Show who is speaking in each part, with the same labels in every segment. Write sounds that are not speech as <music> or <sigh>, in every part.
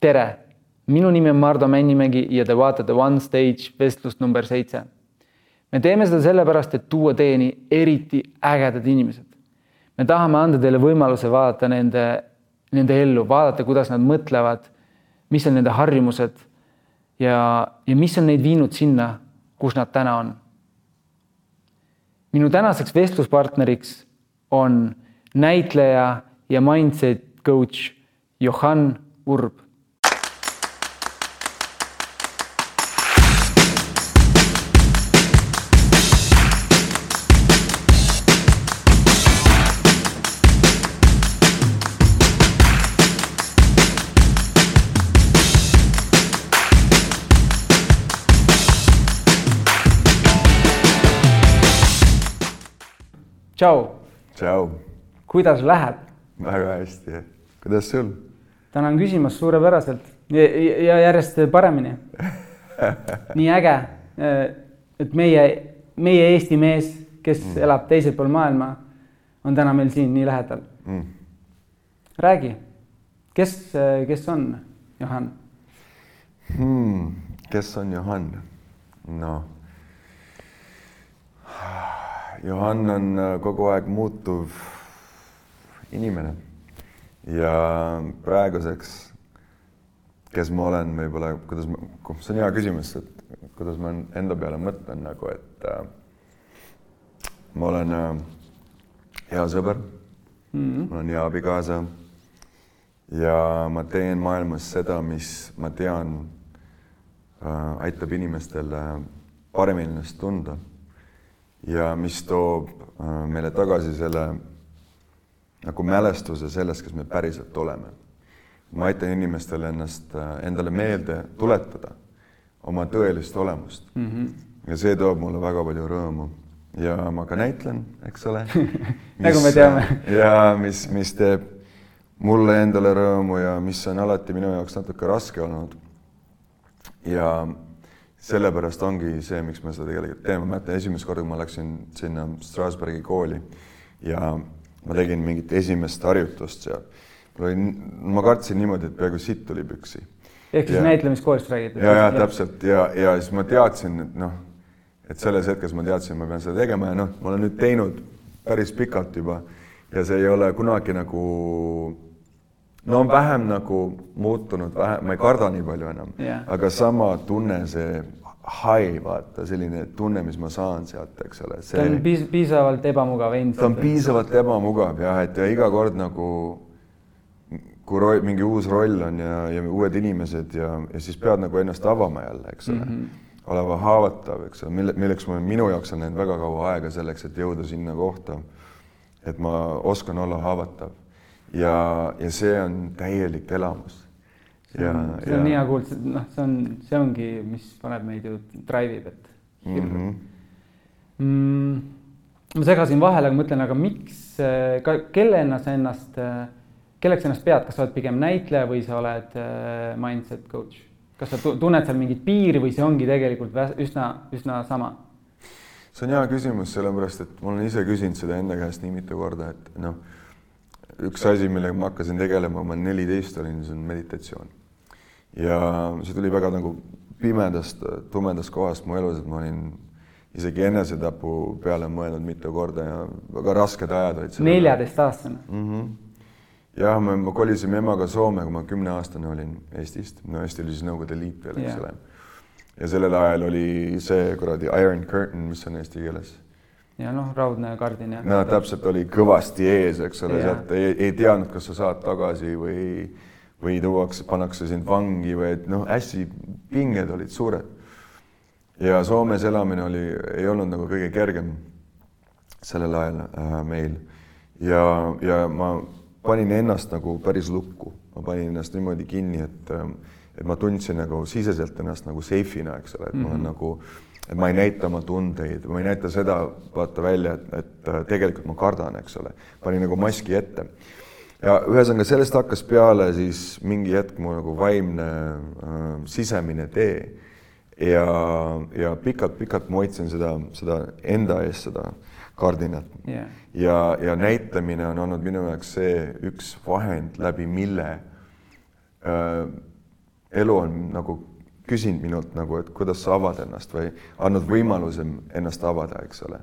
Speaker 1: tere, minu nimi on Mardu Männimägi ja te vaatate One Stage vestlust number seitse. me teeme seda sellepärast, et tuua teieni eriti ägedad inimesed. me tahame anda teile võimaluse vaadata nende, nende ellu, vaadata, kuidas nad mõtlevad, mis on nende harjumused ja, ja mis on neid viinud sinna, kus nad täna on. minu tänaseks vestluspartneriks on näitleja ja mindset coach Johan Urb. Tšau,
Speaker 2: tšau,
Speaker 1: kuidas läheb?
Speaker 2: väga hästi. kuidas sul?
Speaker 1: tänan küsimast suurepäraselt ja, ja järjest paremini. <laughs> nii äge, et meie, meie Eesti mees, kes mm. elab teisel pool maailma, on täna meil siin nii lähedal mm.. räägi, kes, kes on Johan
Speaker 2: hmm,? kes on Johan? noh, Johan on kogu aeg muutuv inimene. Ja praeguseks, kes ma olen, võib-olla, kuidas ma, see on hea küsimus, et kuidas ma enda peale mõtlen nagu, et äh, ma olen äh, hea sõber. Mm, -hmm. ma olen hea abikaasa. Ja ma teen maailmas seda, mis ma tean äh,, aitab inimestel äh, paremini ennast tunda ja mis toob äh, meile tagasi selle nagu mälestuse sellest, kes me päriselt oleme. ma aitan inimestel ennast, äh, endale meelde tuletada oma tõelist olemust mm. -hmm. ja see toob mulle väga palju rõõmu ja ma ka näitlen, eks ole <laughs>
Speaker 1: nagu me teame
Speaker 2: ja mis, mis teeb mulle endale rõõmu ja mis on alati minu jaoks natuke raske olnud. ja sellepärast ongi see, miks me seda tegelikult teeme, ma mäletan esimest korda, kui ma läksin sinna Strasbourgi kooli ja ma tegin mingit esimest harjutust seal. mul oli, ma kartsin niimoodi, et peaaegu sitt tuli püksi.
Speaker 1: ehk siis näitlemiskoolist räägid?
Speaker 2: ja, ja täpselt ja, ja siis ma teadsin, et noh, et selles hetkes ma teadsin, ma pean seda tegema ja noh, ma olen nüüd teinud päris pikalt juba ja see ei ole kunagi nagu no on vähem nagu muutunud, vähe, ma ei karda nii palju enam yeah., aga sama tunne, see high, vaata selline tunne, mis ma saan sealt, eks ole.
Speaker 1: ta on piis, piisavalt ebamugav endiselt.
Speaker 2: ta on piisavalt ebamugav jah, et ja iga kord nagu kui roll, mingi uus roll on ja, ja uued inimesed ja, ja siis pead nagu ennast avama jälle, eks ole mm. -hmm. olema haavatav, eks ole, mille, milleks ma, minu jaoks on läinud väga kaua aega selleks, et jõuda sinna kohta, et ma oskan olla haavatav. Ja, ja see on täielik elamus
Speaker 1: see on, see on nii hea kuulda, noh, see on, see ongi, mis paneb meid ju drive ib, et mm. -hmm. Mm, ma segasin vahele, aga mõtlen, aga miks, ka kellena sa ennast, kelleks ennast pead, kas sa oled pigem näitleja või sa oled äh, mindset coach? kas sa tunned seal mingit piiri või see ongi tegelikult üsna, üsna sama?
Speaker 2: see on hea küsimus, sellepärast et ma olen ise küsinud seda enda käest nii mitu korda, et noh, üks asi, millega ma hakkasin tegelema, ma neliteist olin, see on meditatsioon ja see tuli väga nagu pimedast, tumedast kohast mu elus, et ma olin isegi enesetapu peale mõelnud mitu korda ja väga rasked ajad olid.
Speaker 1: neljateistaastane
Speaker 2: mm? -hmm. jah, me, me kolisime emaga Soome, kui ma kümneaastane olin Eestist, no Eesti oli siis Nõukogude Liit veel, eks ole. ja sellel ajal oli see kuradi Iron Curtain, mis on eesti keeles
Speaker 1: ja noh, raudne kardin jah.
Speaker 2: no täpselt oli kõvasti ees, eks ole, sealt ei, ei teadnud, kas sa saad tagasi või või tuuakse, pannakse sind vangi või et noh, hästi pinged olid suured. ja Soomes elamine oli, ei olnud nagu kõige kergem sellel ajal äh, meil ja, ja ma panin ennast nagu päris lukku, ma panin ennast niimoodi kinni, et äh, et ma tundsin nagu siseselt ennast nagu safe'ina, eks ole, et mm -hmm. ma olen mhm. nagu, et ma ei näita oma tundeid, ma ei näita seda, vaata välja, et, et äh, tegelikult ma kardan, eks ole, panin nagu maski ette. Ja ühesõnaga sellest hakkas peale siis mingi hetk mu nagu vaimne äh, sisemine tee. Ja, ja pikalt-pikalt ma hoidsin seda, seda enda ees, seda kardinat. Yeah. ja, ja näitamine on olnud minu jaoks see üks vahend, läbi mille äh, elu on nagu küsinud minult nagu, et kuidas sa avad ennast või andnud võimaluse ennast avada, eks ole.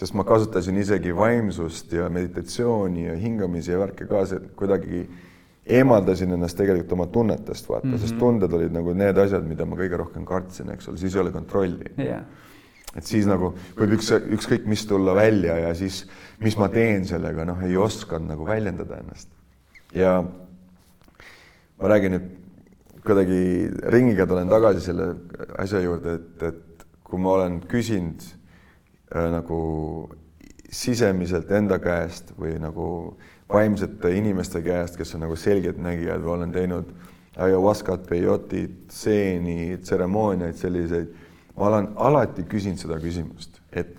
Speaker 2: sest ma kasutasin isegi vaimsust ja meditatsiooni ja hingamisi ja värke ka, see kuidagi eemaldasin ennast tegelikult oma tunnetest, vaata mm, -hmm. sest tunded olid nagu need asjad, mida ma kõige rohkem kartsin, eks ole, siis ei ole kontrolli
Speaker 1: yeah.
Speaker 2: et siis nagu võib üks, ükskõik mis tulla välja ja siis, mis ma teen sellega, noh, ei osanud nagu väljendada ennast. ja ma räägin nüüd kuidagi ringiga tulen tagasi selle asja juurde, et, et kui ma olen küsinud äh, nagu sisemiselt enda käest või nagu vaimsete inimeste käest, kes on nagu selgeltnägijad või olen teinud ayahuascat, peyotit, seeni, tseremooniaid, selliseid. ma olen alati küsinud seda küsimust, et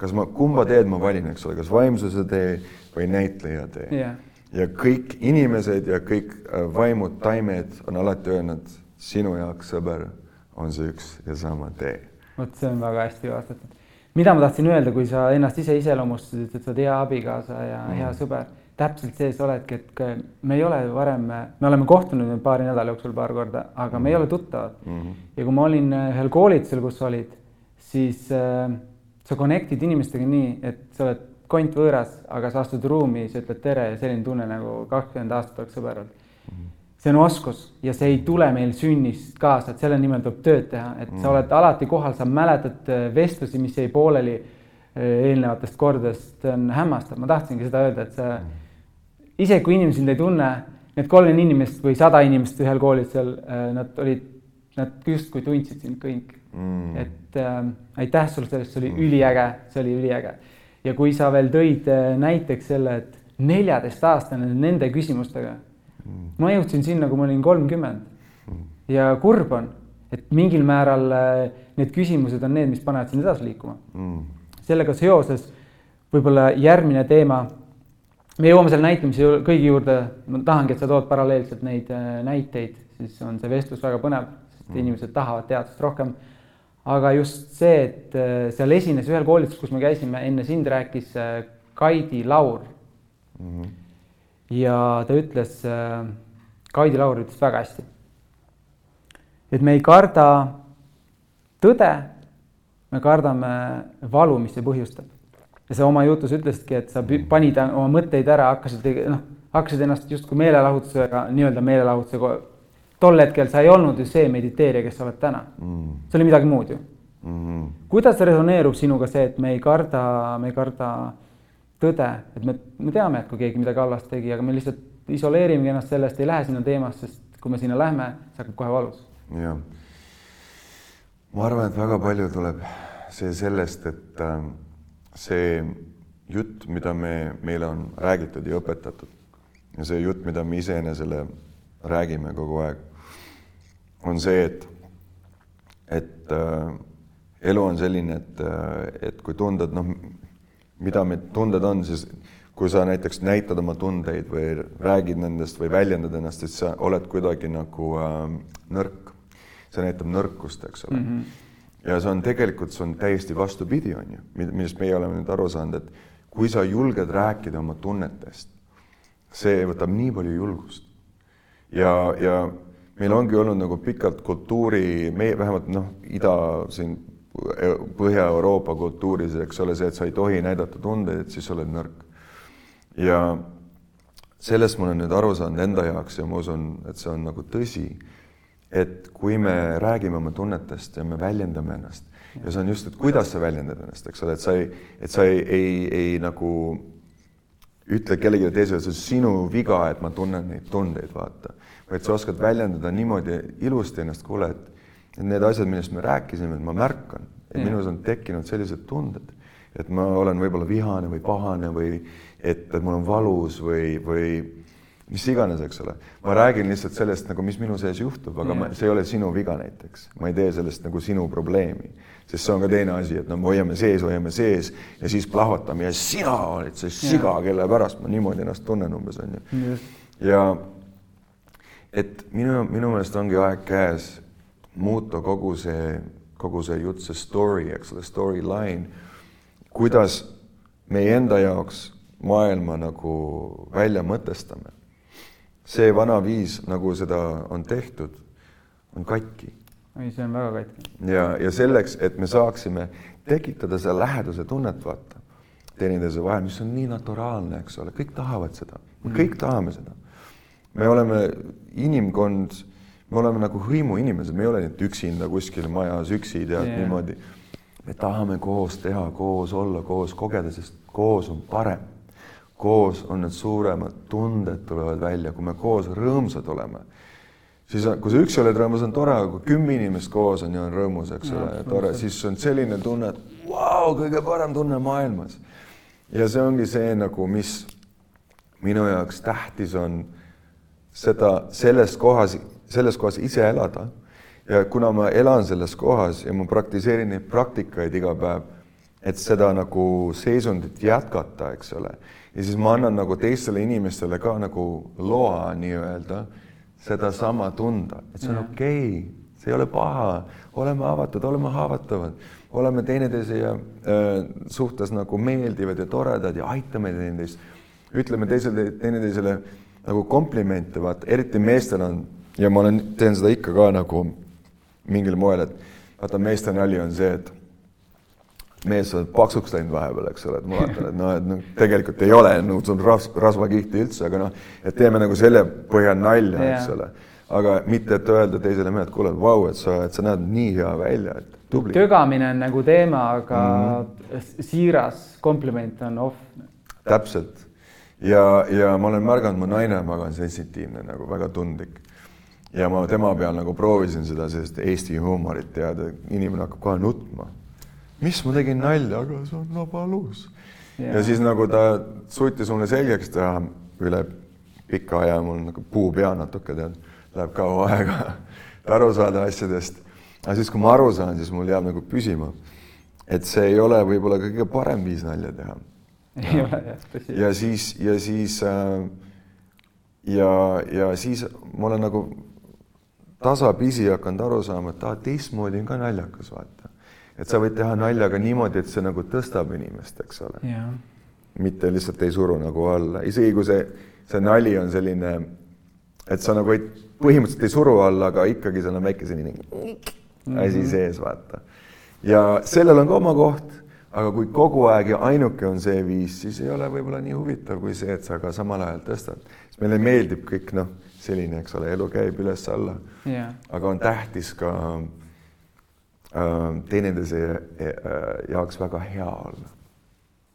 Speaker 2: kas ma, kumba teed ma valin, eks ole, kas vaimsuse tee või näitleja tee
Speaker 1: yeah.
Speaker 2: Ja kõik inimesed ja kõik äh, vaimud, taimed on alati öelnud, sinu jaoks, sõber, on see üks ja sama tee.
Speaker 1: vot see on väga hästi vastatud. mida ma tahtsin öelda, kui sa ennast ise iseloomustasid, et sa oled hea abikaasa ja mm. hea sõber täpselt see sa oledki, et me ei ole varem, me oleme kohtunud nüüd paari nädala jooksul paar korda, aga me ei ole tuttavad mm. -hmm. ja kui ma olin äh, ühel koolitusel, kus sa olid, siis äh, sa connect'id inimestega nii, et sa oled kont võõras, aga sa astud ruumi, sa ütled tere ja selline tunne nagu kakskümmend aastat oleks sõber olnud mm. -hmm. see on oskus ja see ei tule meil sünnist kaasa, et selle nimel tuleb tööd teha, et mm -hmm. sa mhm. oled alati kohal, sa mäletad äh, vestlusi, mis jäi pooleli äh, eelnevatest kordadest, on hämmastav, ma tahtsingi seda öelda, et sa mm -hmm isegi kui inimesed sind ei tunne, need kolmkümmend inimest või sada inimest ühel koolil seal, äh, nad olid, nad justkui tundsid sind kõik mm.. et äh, aitäh sulle sellest, see oli mm. üliäge, see oli üliäge. Ja kui sa veel tõid äh, näiteks selle, et neljateistaastane nende küsimustega. Mm.. ma jõudsin sinna, kui ma olin kolmkümmend. Mm. ja kurb on, et mingil määral äh, need küsimused on need, mis panevad sind edasi liikuma. Mm.. sellega seoses võib-olla järgmine teema. Me jõuame selle näitamise kõigi juurde, ma tahangi, et sa tood paralleelselt neid äh, näiteid, siis on see vestlus väga põnev, sest mm. inimesed tahavad teadust rohkem. Aga just see, et äh, seal esines ühel koolitusel, kus me käisime, enne sind rääkis äh, Kaidi Laur mm. -hmm. ja ta ütles, Kaidi Laur ütles väga hästi. et me ei karda tõde, me kardame valu, mis see põhjustab ja sa oma jutus ütlesidki, et sa panid oma mõtteid ära, hakkasid, noh, hakkasid ennast justkui meelelahutusega, nii-öelda meelelahutusega. Tol hetkel sa ei olnud ju see mediteerija, kes sa oled täna mm.. see oli midagi muud ju mm. -hmm. kuidas resoneerub sinuga see, et me ei karda, me ei karda tõde, et me, me teame, et kui keegi midagi halvasti tegi, aga me lihtsalt isoleerimegi ennast sellest, ei lähe sinna teemasse, sest kui me sinna lähme, see hakkab kohe valus.
Speaker 2: jah. ma arvan, et väga palju tuleb see sellest, et äh, see jutt, mida me, meile on räägitud ja õpetatud ja see jutt, mida me iseenesele räägime kogu aeg, on see, et, et äh, elu on selline, et, äh, et kui tunded, noh, mida need tunded on, siis kui sa näiteks näitad oma tundeid või räägid nendest või väljendad ennast, siis sa oled kuidagi nagu äh, nõrk. see näitab nõrkust, eks ole mm. -hmm ja see on tegelikult, see on täiesti vastupidi, on ju, millest meie oleme nüüd aru saanud, et kui sa julged rääkida oma tunnetest, see võtab nii palju julgust. Ja, ja meil ongi olnud nagu pikalt kultuuri, meie vähemalt noh, ida siin Põhja-Euroopa kultuuris, eks ole, see, et sa ei tohi näidata tundeid, siis sa oled nõrk. ja sellest ma olen nüüd aru saanud enda jaoks ja ma usun, et see on nagu tõsi et kui me räägime oma tunnetest ja me väljendame ennast ja see on just, et kuidas sa väljendad ennast, eks ole, et sa ei, et sa ei, ei, ei nagu ütle kellelegi teisele, see on sinu viga, et ma tunnen neid tundeid, vaata. Vaid sa oskad väljendada niimoodi ilusti ennast, kuule, et need asjad, millest me rääkisime, et ma märkan, et ja. minus on tekkinud sellised tunded, et ma olen võib-olla vihane või pahane või et, et mul on valus või, või mis iganes, eks ole. ma räägin lihtsalt sellest nagu, mis minu sees juhtub, aga ma, see ei ole sinu viga näiteks. ma ei tee sellest nagu sinu probleemi, sest see on ka teine asi, et no me hoiame sees, hoiame sees ja siis plahvatame ja sina oled see siga, kelle pärast ma niimoodi ennast tunnen umbes on ju. ja et minu, minu meelest ongi aeg käes muuta kogu see, kogu see jutt, see story, eks ole, storyline, kuidas meie enda jaoks maailma nagu välja mõtestame see vana viis, nagu seda on tehtud, on katki.
Speaker 1: ei, see on väga katki.
Speaker 2: ja, ja selleks, et me saaksime tekitada seda läheduse tunnet, vaata, teineteise vahel, mis on nii naturaalne, eks ole, kõik tahavad seda, me mm. kõik tahame seda. Me oleme inimkond, me oleme nagu hõimuinimesed, me ei ole nüüd üksinda kuskil majas üksi, tead yeah. niimoodi. me tahame koos teha, koos olla, koos kogeda, sest koos on parem koos on need suuremad tunded tulevad välja, kui me koos rõõmsad oleme, siis kui sa üksi oled rõõmus, on tore, aga kui kümme inimest koos on ja on rõõmus, eks ole, tore, siis on selline tunne, et vau, kõige parem tunne maailmas. ja see ongi see nagu, mis minu jaoks tähtis on seda selles kohas, selles kohas ise elada. ja kuna ma elan selles kohas ja ma praktiseerin neid praktikaid iga päev, et seda nagu seisundit jätkata, eks ole ja siis ma annan nagu teistele inimestele ka nagu loa nii-öelda sedasama tunda, et see on okei okay,, see ei ole paha, oleme avatud, oleme haavatavad, oleme teineteise ja äh, suhtes nagu meeldivad ja toredad ja aitame teineteist. ütleme teisele, teineteisele nagu komplimente, vaata, eriti meestel on ja ma olen, teen seda ikka ka nagu mingil moel, et vaata, meeste nali on see, et mees, oled paksuks läinud vahepeal, eks ole, et ma vaatan, et noh, et noh, tegelikult ei ole nagu sul ras-, rasvakihti üldse, aga noh, et teeme nagu selle põhjal nalja, eks ole. aga mitte, et öelda teisele mehele, et kuule, vau, et sa, et sa näed nii hea välja, et tubli.
Speaker 1: tögamine on nagu teema, aga mm -hmm. siiras kompliment on off.
Speaker 2: täpselt. Ja, ja ma olen märganud, mu naine on väga sensitiivne, nagu väga tundlik. Ja ma tema peal nagu proovisin seda sellist Eesti huumorit teada, inimene hakkab kohe nutma. Mis ma tegin nalja, aga see on yeah.. ja siis nagu ta suutis mulle selgeks teha üle pika aja, mul nagu puu pea natuke tead, läheb kaua aega aru saada asjadest. aga siis, kui ma aru saan, siis mul jääb nagu püsima, et see ei ole võib-olla kõige parem viis nalja teha.
Speaker 1: Ei ole jah, tõsi.
Speaker 2: ja siis, ja siis äh, ja, ja siis ma olen nagu tasapisi hakanud aru saama, et aa, teistmoodi on ka naljakas, vaata et sa võid teha nalja ka niimoodi, et see nagu tõstab inimest, eks ole. mitte lihtsalt ei suru nagu alla, isegi kui see, see nali on selline, et sa nagu ei, põhimõtteliselt ei suru alla, aga ikkagi seal on väike selline -hmm. asi sees, vaata. ja sellel on ka oma koht, aga kui kogu aeg ja ainuke on see viis, siis ei ole võib-olla nii huvitav kui see, et sa ka samal ajal tõstad. sest meile meeldib kõik noh, selline, eks ole, elu käib üles-alla
Speaker 1: yeah..
Speaker 2: aga on tähtis ka Äh, teineteise äh, jaoks väga hea olla.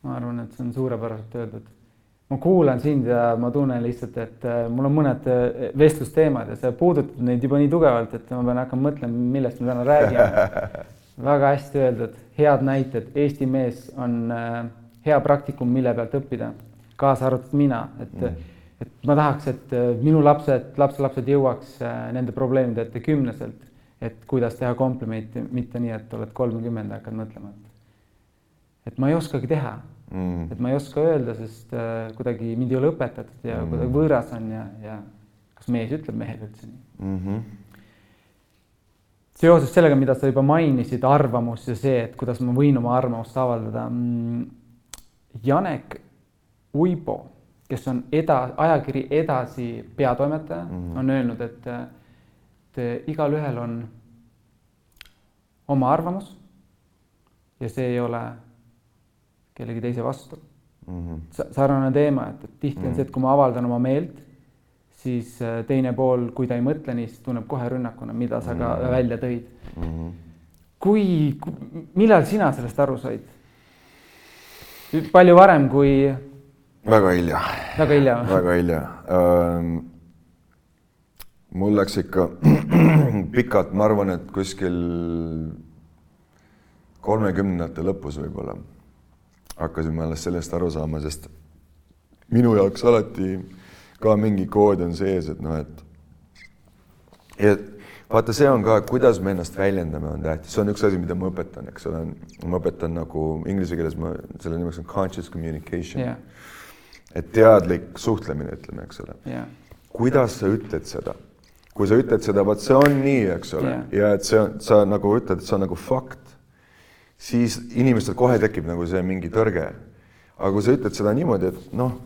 Speaker 1: ma arvan, et see on suurepäraselt öeldud. ma kuulan sind ja ma tunnen lihtsalt, et äh, mul on mõned vestlusteemad ja sa puudutad neid juba nii tugevalt, et ma pean hakkama mõtlema, millest me täna räägime <laughs> väga hästi öeldud, head näited, Eesti mees on hea praktikum, mille pealt õppida, kaasa arvatud mina, et mm. et ma tahaks, et minu lapsed, lapselapsed jõuaks nende probleemide ette kümneselt et kuidas teha komplimenti, mitte nii, et oled kolmkümmend ja hakkad mõtlema, et et ma ei oskagi teha mm., et ma ei oska öelda, sest äh, kuidagi mind ei ole õpetatud ja mm. kuidagi võõras on ja, ja kas mees ütleb mehele üldse nii mm? -hmm. Seoses sellega, mida sa juba mainisid, arvamus ja see, et kuidas ma võin oma arvamust avaldada mm,. Janek Uibo, kes on eda-, ajakiri Edasi peatoimetaja mm, -hmm. on öelnud, et et igalühel on oma arvamus ja see ei ole kellegi teise vastu mm. -hmm. sarnane teema, et, et tihti mm -hmm. on see, et kui ma avaldan oma meelt, siis äh, teine pool, kui ta ei mõtle nii, siis tunneb kohe rünnakuna, mida sa ka mm -hmm. välja tõid mm. -hmm. kui, millal sina sellest aru said? palju varem kui?
Speaker 2: väga hilja.
Speaker 1: väga hilja
Speaker 2: väga hilja ähm, mul läks ikka <clears throat> pikalt, ma arvan, et kuskil kolmekümnendate lõpus võib-olla hakkasin ma alles sellest aru saama, sest minu jaoks alati ka mingi kood on sees, et noh, et et vaata, see on ka, kuidas me ennast väljendame, on tähtis, see on üks asi, mida ma õpetan, eks ole, ma õpetan nagu inglise keeles ma selle nimeks on conscious communication. Yeah.. et teadlik suhtlemine, ütleme, eks ole. Yeah.. kuidas sa ütled seda? Kui sa ütled seda, vot see on nii, eks ole yeah., ja et see on, sa nagu ütled, et see on nagu fakt, siis inimestel kohe tekib nagu see mingi tõrge. aga kui sa ütled seda niimoodi, et noh,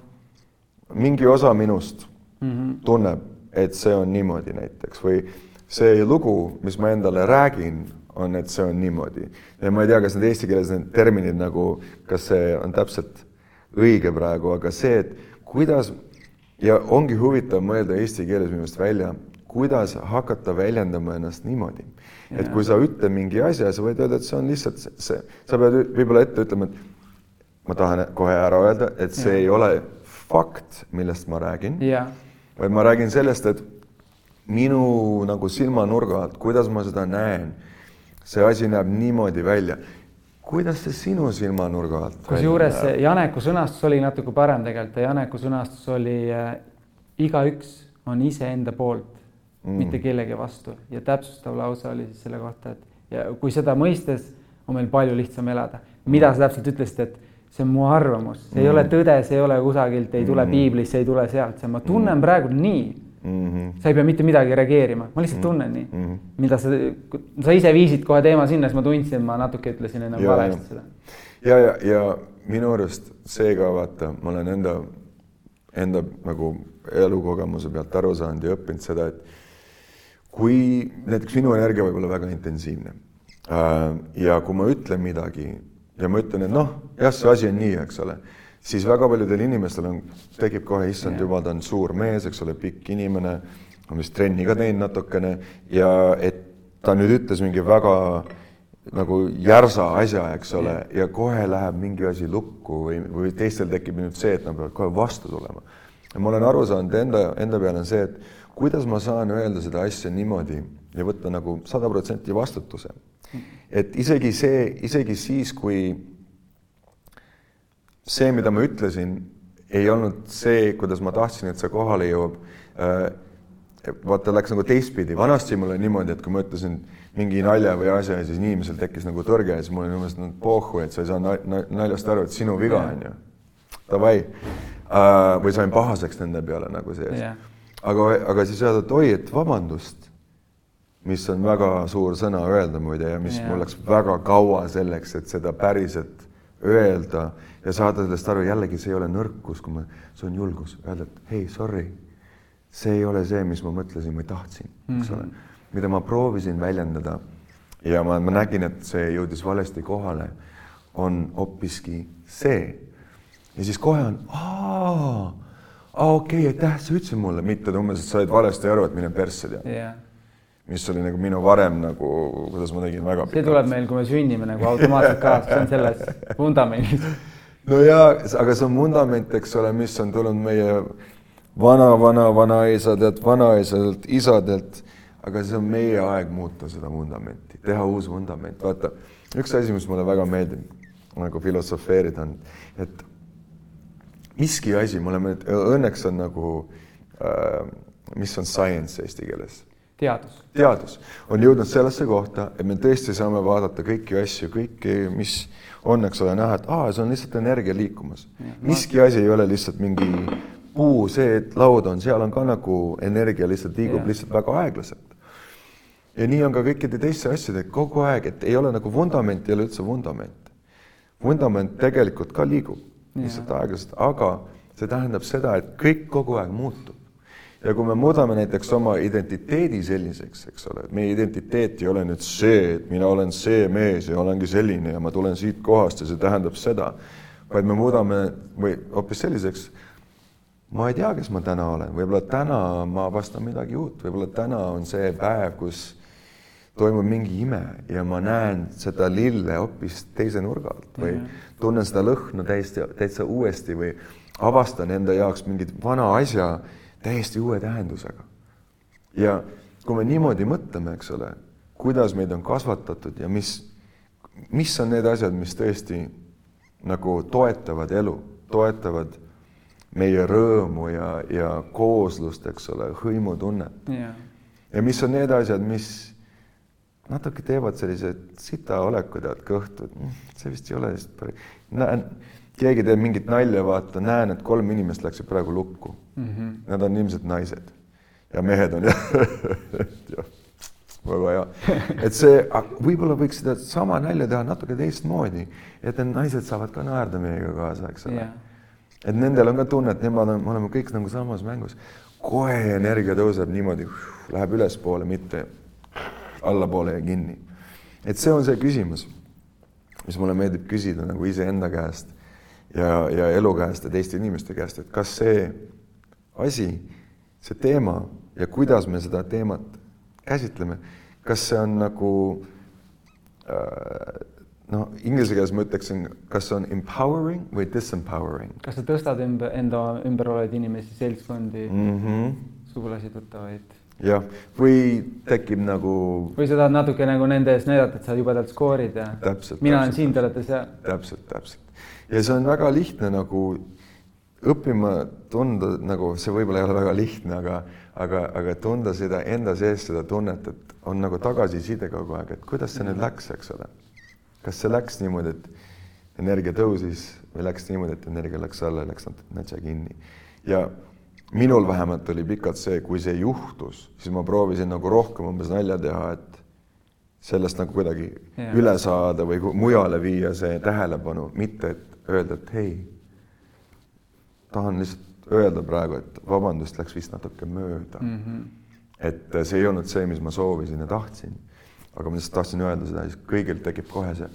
Speaker 2: mingi osa minust mm -hmm. tunneb, et see on niimoodi näiteks või see lugu, mis ma endale räägin, on, et see on niimoodi ja ma ei tea, kas need eesti keeles need terminid nagu, kas see on täpselt õige praegu, aga see, et kuidas ja ongi huvitav mõelda eesti keeles minu meelest välja, kuidas hakata väljendama ennast niimoodi, et kui sa ütled mingi asja, sa võid öelda, et see on lihtsalt see, sa pead võib-olla ette ütlema, et ma tahan kohe ära öelda, et see ja. ei ole fakt, millest ma räägin, vaid ma räägin sellest, et minu nagu silmanurga alt, kuidas ma seda näen, see asi näeb niimoodi välja. kuidas see sinu silmanurga alt
Speaker 1: kusjuures Janeku sõnastus oli natuke parem tegelikult ja Janeku sõnastus oli äh, igaüks on iseenda poolt mm., mitte kellegi vastu ja täpsustav lause oli siis selle kohta, et ja kui seda mõistes, on meil palju lihtsam elada. mida sa täpselt ütlesid, et see on mu arvamus, see mm. ei ole tõde, see ei ole kusagilt, ei tule mm. piiblist, see ei tule sealt, see ma tunnen mm. praegu nii mm. -hmm. sa ei pea mitte midagi reageerima, ma lihtsalt mm -hmm. tunnen nii mm. -hmm. mida sa, sa ise viisid kohe teema sinna, siis ma tundsin, ma natuke ütlesin enne valesti seda.
Speaker 2: ja, ja, ja minu arust see ka vaata, ma olen enda, enda nagu elukogemuse pealt aru saanud ja õppinud seda, et kui näiteks minu energia võib olla väga intensiivne äh, ja kui ma ütlen midagi ja ma ütlen, et noh, jah, see asi on nii, eks ole. Siis väga paljudel inimestel on, tekib kohe, issand jumal, ta on suur mees, eks ole, pikk inimene, on vist trenni ka teinud natukene. Ja et ta nüüd ütles mingi väga nagu järsa asja, eks ole, ja kohe läheb mingi asi lukku või, või teistel tekib nüüd see, et nad peavad kohe vastu tulema. Ja ma olen aru saanud enda, enda peale on see, et kuidas ma saan öelda seda asja niimoodi ja võtta nagu sada protsenti vastutuse. et isegi see, isegi siis, kui see, mida ma ütlesin, ei olnud see, kuidas ma tahtsin, et see kohale jõuab. Äh, vaata, läks nagu teistpidi, vanasti mul oli niimoodi, et kui ma ütlesin mingi nalja või asja, siis inimesel tekkis nagu tõrge ja siis mul oli umbes no, pohhu, et sa ei saa naljast aru, et sinu viga on ju. Davai. Või sain pahaseks nende peale nagu sees yeah.. aga, aga siis öelda, et oi, et vabandust, mis on väga suur sõna öelda muide ja mis yeah. mul läks väga kaua selleks, et seda päriselt öelda ja saada sellest aru, jällegi see ei ole nõrkus, kui ma, see on julgus, öelda, et hei, sorry, see ei ole see, mis ma mõtlesin või tahtsin, eks ole mm -hmm., mida ma proovisin väljendada ja ma, ma nägin, et see jõudis valesti kohale, on hoopiski see. Ja siis kohe on, aa, okei aitäh, sa ütlesid mulle, mitte umbes, et sa said valesti aru, et mine persse tead yeah mis oli nagu minu varem nagu, kuidas ma tegin väga
Speaker 1: see tuleb meil, kui me sünnime nagu automaatselt kaasa, see on selles vundamendis.
Speaker 2: no jaa, aga see on vundament, eks ole, mis on tulnud meie vana-vana-vanaisadelt, vanaisadelt, isadelt, aga see on meie aeg muuta seda vundamenti, teha uus vundament, vaata, üks asi, mis mulle väga meeldib nagu filosofeerida on, et miski asi, me oleme, õnneks on nagu äh,, mis on science eesti keeles
Speaker 1: teadus.
Speaker 2: teadus on jõudnud sellesse kohta, et me tõesti saame vaadata kõiki asju, kõiki, mis on, eks ole, näha, et aa, see on lihtsalt energia liikumas. miski asi ei ole lihtsalt mingi puu, see, et laud on, seal on ka nagu energia lihtsalt liigub ja. lihtsalt väga aeglaselt. ja nii on ka kõikide teiste asjadega kogu aeg, et ei ole nagu vundament ei ole üldse vundament. vundament tegelikult ka liigub lihtsalt aeglaselt, aga see tähendab seda, et kõik kogu aeg muutub. Ja kui me muudame näiteks oma identiteedi selliseks, eks ole, et meie identiteet ei ole nüüd see, et mina olen see mees ja olengi selline ja ma tulen siit kohast ja see tähendab seda, vaid me muudame või hoopis selliseks, ma ei tea, kes ma täna olen, võib-olla täna ma avastan midagi uut, võib-olla täna on see päev, kus toimub mingi ime ja ma näen seda lille hoopis teise nurga alt või tunnen seda lõhna täiesti, täitsa uuesti või avastan enda jaoks mingit vana asja täiesti uue tähendusega. ja kui me niimoodi mõtleme, eks ole, kuidas meid on kasvatatud ja mis, mis on need asjad, mis tõesti nagu toetavad elu, toetavad meie rõõmu ja, ja kooslust, eks ole, hõimutunnet. Yeah.. ja mis on need asjad, mis natuke teevad sellised sita oleku tead kõhtu, et mm, see vist ei ole vist päris, näen keegi teeb mingit nalja, vaata, näen, et kolm inimest läksid praegu lukku. Mm. -hmm. Nad on ilmselt naised. Ja mehed on <laughs> jah. Ja, väga hea, et see, võib-olla võiks seda sama nalja teha natuke teistmoodi, et need naised saavad ka naerda meiega kaasa, eks ole. Yeah.. et nendel on ka tunne, et nemad on, me oleme kõik nagu samas mängus. kohe energia tõuseb niimoodi, läheb ülespoole, mitte allapoole ja kinni. et see on see küsimus, mis mulle meeldib küsida nagu iseenda käest ja, ja elu käest ja teiste inimeste käest, et kas see asi, see teema ja kuidas me seda teemat käsitleme, kas see on nagu äh, noh, inglise keeles ma ütleksin, kas on empowering või disempowering.
Speaker 1: kas sa tõstad ümber, enda ümber olevaid inimesi, seltskondi mm, -hmm. sugulasi, tuttavaid?
Speaker 2: Jah, või tekib nagu.
Speaker 1: või sa tahad natuke nagu nende ees näidata, et sa jubedalt skoorid ja
Speaker 2: täpselt,
Speaker 1: mina
Speaker 2: olen
Speaker 1: siin, te olete seal.
Speaker 2: täpselt, täpselt ja see on väga lihtne nagu õppima tunda nagu see võib-olla ei ole väga lihtne, aga, aga, aga tunda seda enda sees seda tunnet, et on nagu tagasiside kogu aeg, et kuidas see nüüd läks, eks ole kas see läks niimoodi, et energia tõusis või läks niimoodi, et energia läks alla ja läks natuke natsa kinni. ja minul vähemalt oli pikalt see, kui see juhtus, siis ma proovisin nagu rohkem umbes nalja teha, et sellest nagu kuidagi ja. üle saada või mujale viia see tähelepanu, mitte et öelda, et hei, tahan lihtsalt öelda praegu, et vabandust, läks vist natuke mööda mm. -hmm. et see ei olnud see, mis ma soovisin ja tahtsin aga ma lihtsalt tahtsin öelda seda, siis kõigil tekib kohe see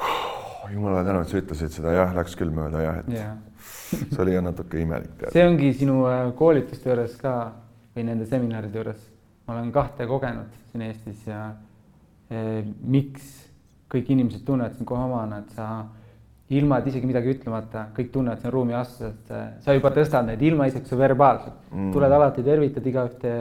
Speaker 2: oh, jumala tänu, et sa ütlesid seda, jah, läks küll mööda jah, et yeah. <laughs> see oli jah natuke imelik.
Speaker 1: see ongi sinu äh, koolituste juures ka või nende seminaride juures, ma olen kahte kogenud siin Eestis ja eh, miks kõik inimesed tunnevad sind kohe omana, et sa ilma, et isegi midagi ütlemata, kõik tunnevad siin ruumi astus, et äh, sa juba tõstad neid ilma isegi su verbaalselt. Mm., tuled alati, tervitad igaühte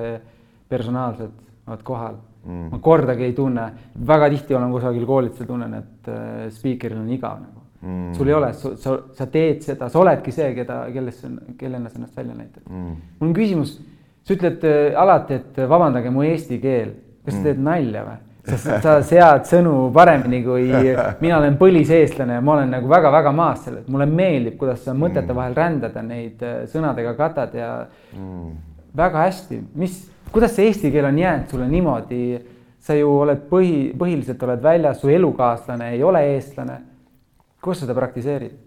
Speaker 1: personaalselt, oled kohal. Mm.. ma kordagi ei tunne, väga tihti olen kusagil koolitusel, tunnen, et spiikril on igav nagu mm.. sul ei ole, sa, sa teed seda, sa oledki see, keda, kellest, kellena sa ennast välja näitad mm.. mul on küsimus, sa ütled äh, alati, et vabandage mu eesti keel, kas sa mm. teed nalja või? sa, sa sead sõnu paremini kui <laughs> mina olen põliseestlane ja ma olen nagu väga-väga maas selles, mulle meeldib, kuidas sa mõtete mm. vahel rändad ja neid äh, sõnadega katad ja mm. väga hästi, mis kuidas see eesti keel on jäänud sulle niimoodi, sa ju oled põhi, põhiliselt oled väljas, su elukaaslane ei ole eestlane. Kus sa seda praktiseerid?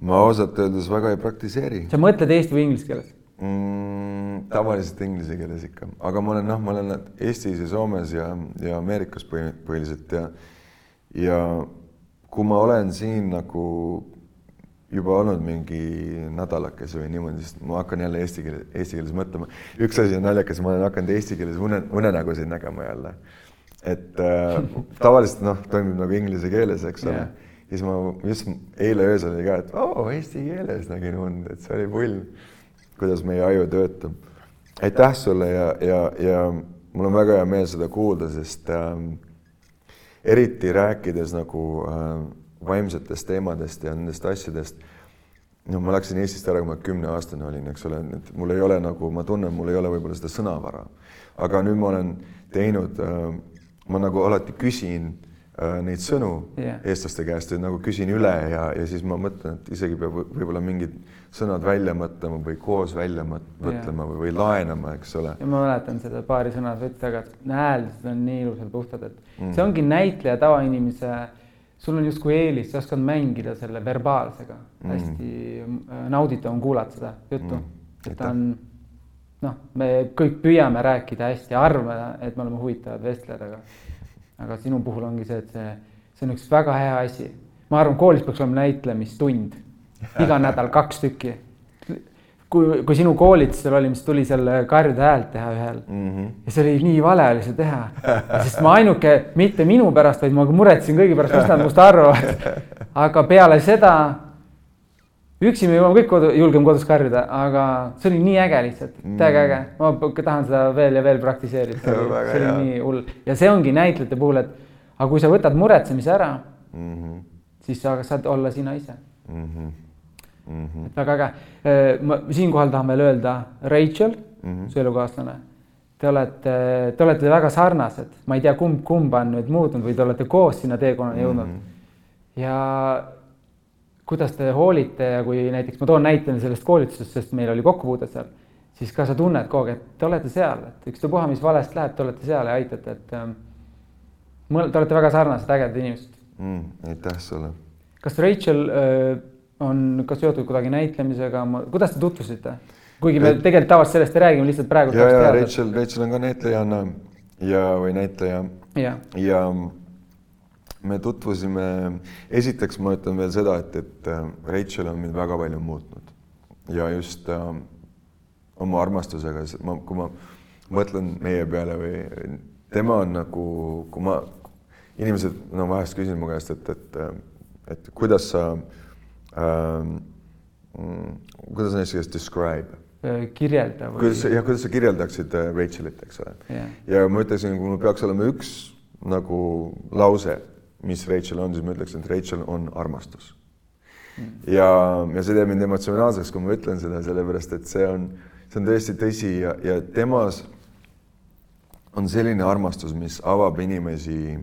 Speaker 2: ma ausalt öeldes väga ei praktiseeri.
Speaker 1: sa mõtled eesti või inglise keeles
Speaker 2: mm,? tavaliselt inglise keeles ikka, aga ma olen noh, ma olen Eestis ja Soomes ja, ja Ameerikas põhiliselt ja ja kui ma olen siin nagu juba olnud mingi nädalakese või niimoodi, siis ma hakkan jälle eesti keeles, eesti keeles mõtlema. üks asi on naljakas, ma olen hakanud eesti keeles une, unenägusid nägema jälle. et äh, tavaliselt noh, toimub nagu inglise keeles, eks ole yeah.. Siis ma just eile öösel oli ka, et oo oh,, eesti keeles nägin und, et see oli pull, kuidas meie aju töötab. aitäh sulle ja, ja, ja mul on väga hea meel seda kuulda, sest äh, eriti rääkides nagu äh, vaimsetest teemadest ja nendest asjadest. no ma läksin Eestist ära, kui ma kümneaastane olin, eks ole, et mul ei ole nagu, ma tunnen, mul ei ole võib-olla seda sõnavara. aga nüüd ma olen teinud äh,, ma nagu alati küsin neid sõnu yeah. eestlaste käest ja nagu küsin üle ja, ja siis ma mõtlen, et isegi peab võib-olla mingid sõnad välja mõtlema või koos välja mõtlema yeah. või, või laenama, eks ole.
Speaker 1: ja ma mäletan seda paari sõna sa ütlesid, aga hääldused on nii ilusad, puhtad, et mm. see ongi näitleja tavainimese sul on justkui eelis, sa oskad mängida selle verbaalsega mm., hästi äh, nauditav on kuulata seda juttu mm., et ta on noh, me kõik püüame rääkida hästi, arvame, et me oleme huvitavad vestlejad, aga aga sinu puhul ongi see, et see, see on üks väga hea asi. ma arvan, koolis peaks olema näitlemistund iga nädal kaks tükki kui, kui sinu koolitusel oli, mis tuli seal karjuda häält teha ühel mm. -hmm. ja see oli nii vale oli seda teha. sest ma ainuke, mitte minu pärast, vaid ma muretsesin kõigi pärast, mis nad minust arvavad. aga peale seda, üksi me jõuame kõik kodu, julgeme kodus karjuda, aga see oli nii äge lihtsalt mm, täiega äge. ma tahan seda veel ja veel praktiseerida, see oli, see oli nii hull ja see ongi näitlejate puhul, et aga kui sa võtad muretsemise ära mm, -hmm. siis sa saad olla sina ise mm. -hmm mm. -hmm. et väga äge. Äh, ma siinkohal tahan veel öelda, Rachel mm, -hmm. su elukaaslane, te olete, te olete väga sarnased, ma ei tea, kumb kumba on nüüd muutnud või te olete koos sinna teekonnale jõudnud mm. -hmm. ja kuidas te hoolite ja kui näiteks ma toon näite sellest koolitusest, sest meil oli kokkupuude seal, siis ka sa tunned kogu aeg, et te olete seal, et ükstapuha, mis valesti läheb, te olete seal ja aitate, et ähm, te olete väga sarnased, ägedad inimesed
Speaker 2: mm,. aitäh sulle.
Speaker 1: kas Rachel äh, on ka seotud kuidagi näitlemisega, kuidas te tutvusite? kuigi me tegelikult tavaliselt sellest ei räägi, me lihtsalt praegu.
Speaker 2: ja, ja Rachel, Rachel on ka näitlejanna ja, või näitleja.
Speaker 1: ja,
Speaker 2: ja me tutvusime, esiteks ma ütlen veel seda, et, et äh, Rachel on mind väga palju muutnud ja just äh, oma armastusega, ma, kui ma mõtlen meie peale või tema on nagu, kui ma, inimesed no vahest küsivad mu käest, et, et, et kuidas sa ähm,, kuidas on eesti keeles describe?
Speaker 1: äh, kirjelda või?
Speaker 2: kuidas, jah, kuidas sa kirjeldaksid äh, Rachelit, eks ole
Speaker 1: Jah.
Speaker 2: ja ma ütleksin, kui mul peaks olema üks nagu lause, mis Rachel on, siis ma ütleksin, et Rachel on armastus ja, ja see teeb mind emotsionaalseks, kui ma ütlen seda, sellepärast et see on, see on tõesti tõsi ja, ja temas on selline armastus, mis avab inimesi.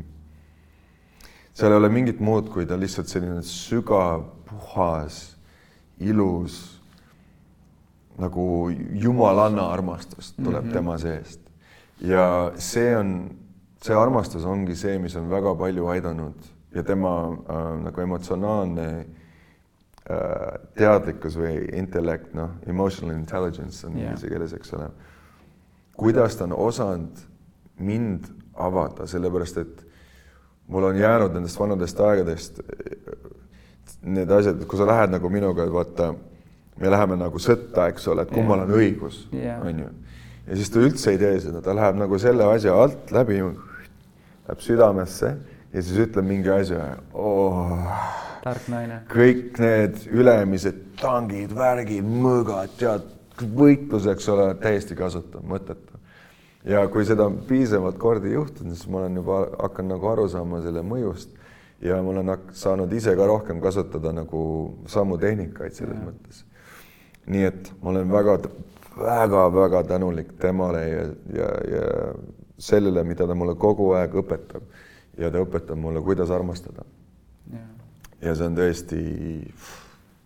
Speaker 2: seal ei ole mingit muud, kui ta lihtsalt selline sügav, puhas, ilus nagu jumalanna armastus tuleb mm -hmm. tema seest ja see on, see armastus ongi see, mis on väga palju aidanud ja tema äh, nagu emotsionaalne äh, teadlikkus või intellekt, noh, emotional intelligence on inglise yeah. keeles, eks ole. kuidas ta on osanud mind avada, sellepärast et mul on jäänud nendest vanadest aegadest need asjad, kui sa lähed nagu minuga, vaata, me läheme nagu sõtta, eks ole, et kummal on õigus, on ju. Ja siis ta üldse ei tee seda, ta läheb nagu selle asja alt läbi, läheb südamesse ja siis ütleb mingi asja oh,.
Speaker 1: tark naine.
Speaker 2: kõik need ülemised tangid, värgid, mõõgad, tead, võitlus, eks ole, täiesti kasutu, mõttetu ja kui seda on piisavalt kordi juhtunud, siis ma olen juba hakanud nagu aru saama selle mõjust ja ma olen saanud ise ka rohkem kasutada nagu samu tehnikaid selles ja. mõttes. nii et ma olen väga-väga-väga tänulik temale ja, ja, ja sellele, mida ta mulle kogu aeg õpetab ja ta õpetab mulle, kuidas armastada. ja see on tõesti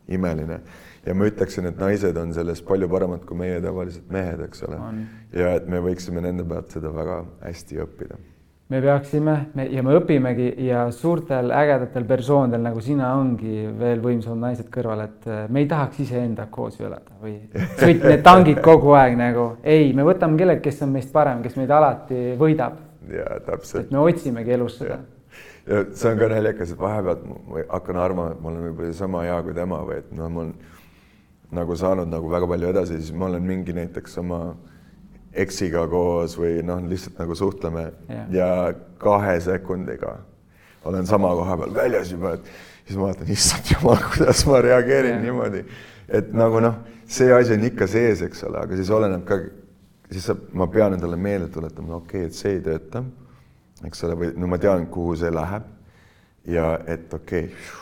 Speaker 2: imeline ja ma ütleksin, et naised on selles palju paremad kui meie tavalised mehed, eks ole. ja et me võiksime nende pealt seda väga hästi õppida.
Speaker 1: Me peaksime me, ja me õpimegi ja suurtel ägedatel persoonidel nagu sina ongi veel võimsamad naised kõrval, et äh, me ei tahaks iseendaga koos ju elada või <laughs> sõita need tangid kogu aeg nagu, ei, me võtame kellegi, kes on meist parem, kes meid alati võidab.
Speaker 2: ja täpselt.
Speaker 1: et me otsimegi elus seda
Speaker 2: ja see on ka naljakas, et vahepeal ma hakkan arvama, et ma olen võib-olla sama hea kui tema või et noh, mul nagu saanud nagu väga palju edasi, siis ma olen mingi näiteks oma eksiga koos või noh, lihtsalt nagu suhtleme yeah. ja kahe sekundiga olen sama koha peal väljas juba, et siis ma vaatan, issand jumal, kuidas ma reageerin yeah. niimoodi, et nagu noh, see asi on ikka sees, eks ole, aga siis oleneb ka, siis saab, ma pean endale meelde tuletama, okei okay,, et see ei tööta, eks ole, või no ma tean, kuhu see läheb ja et okei okay,,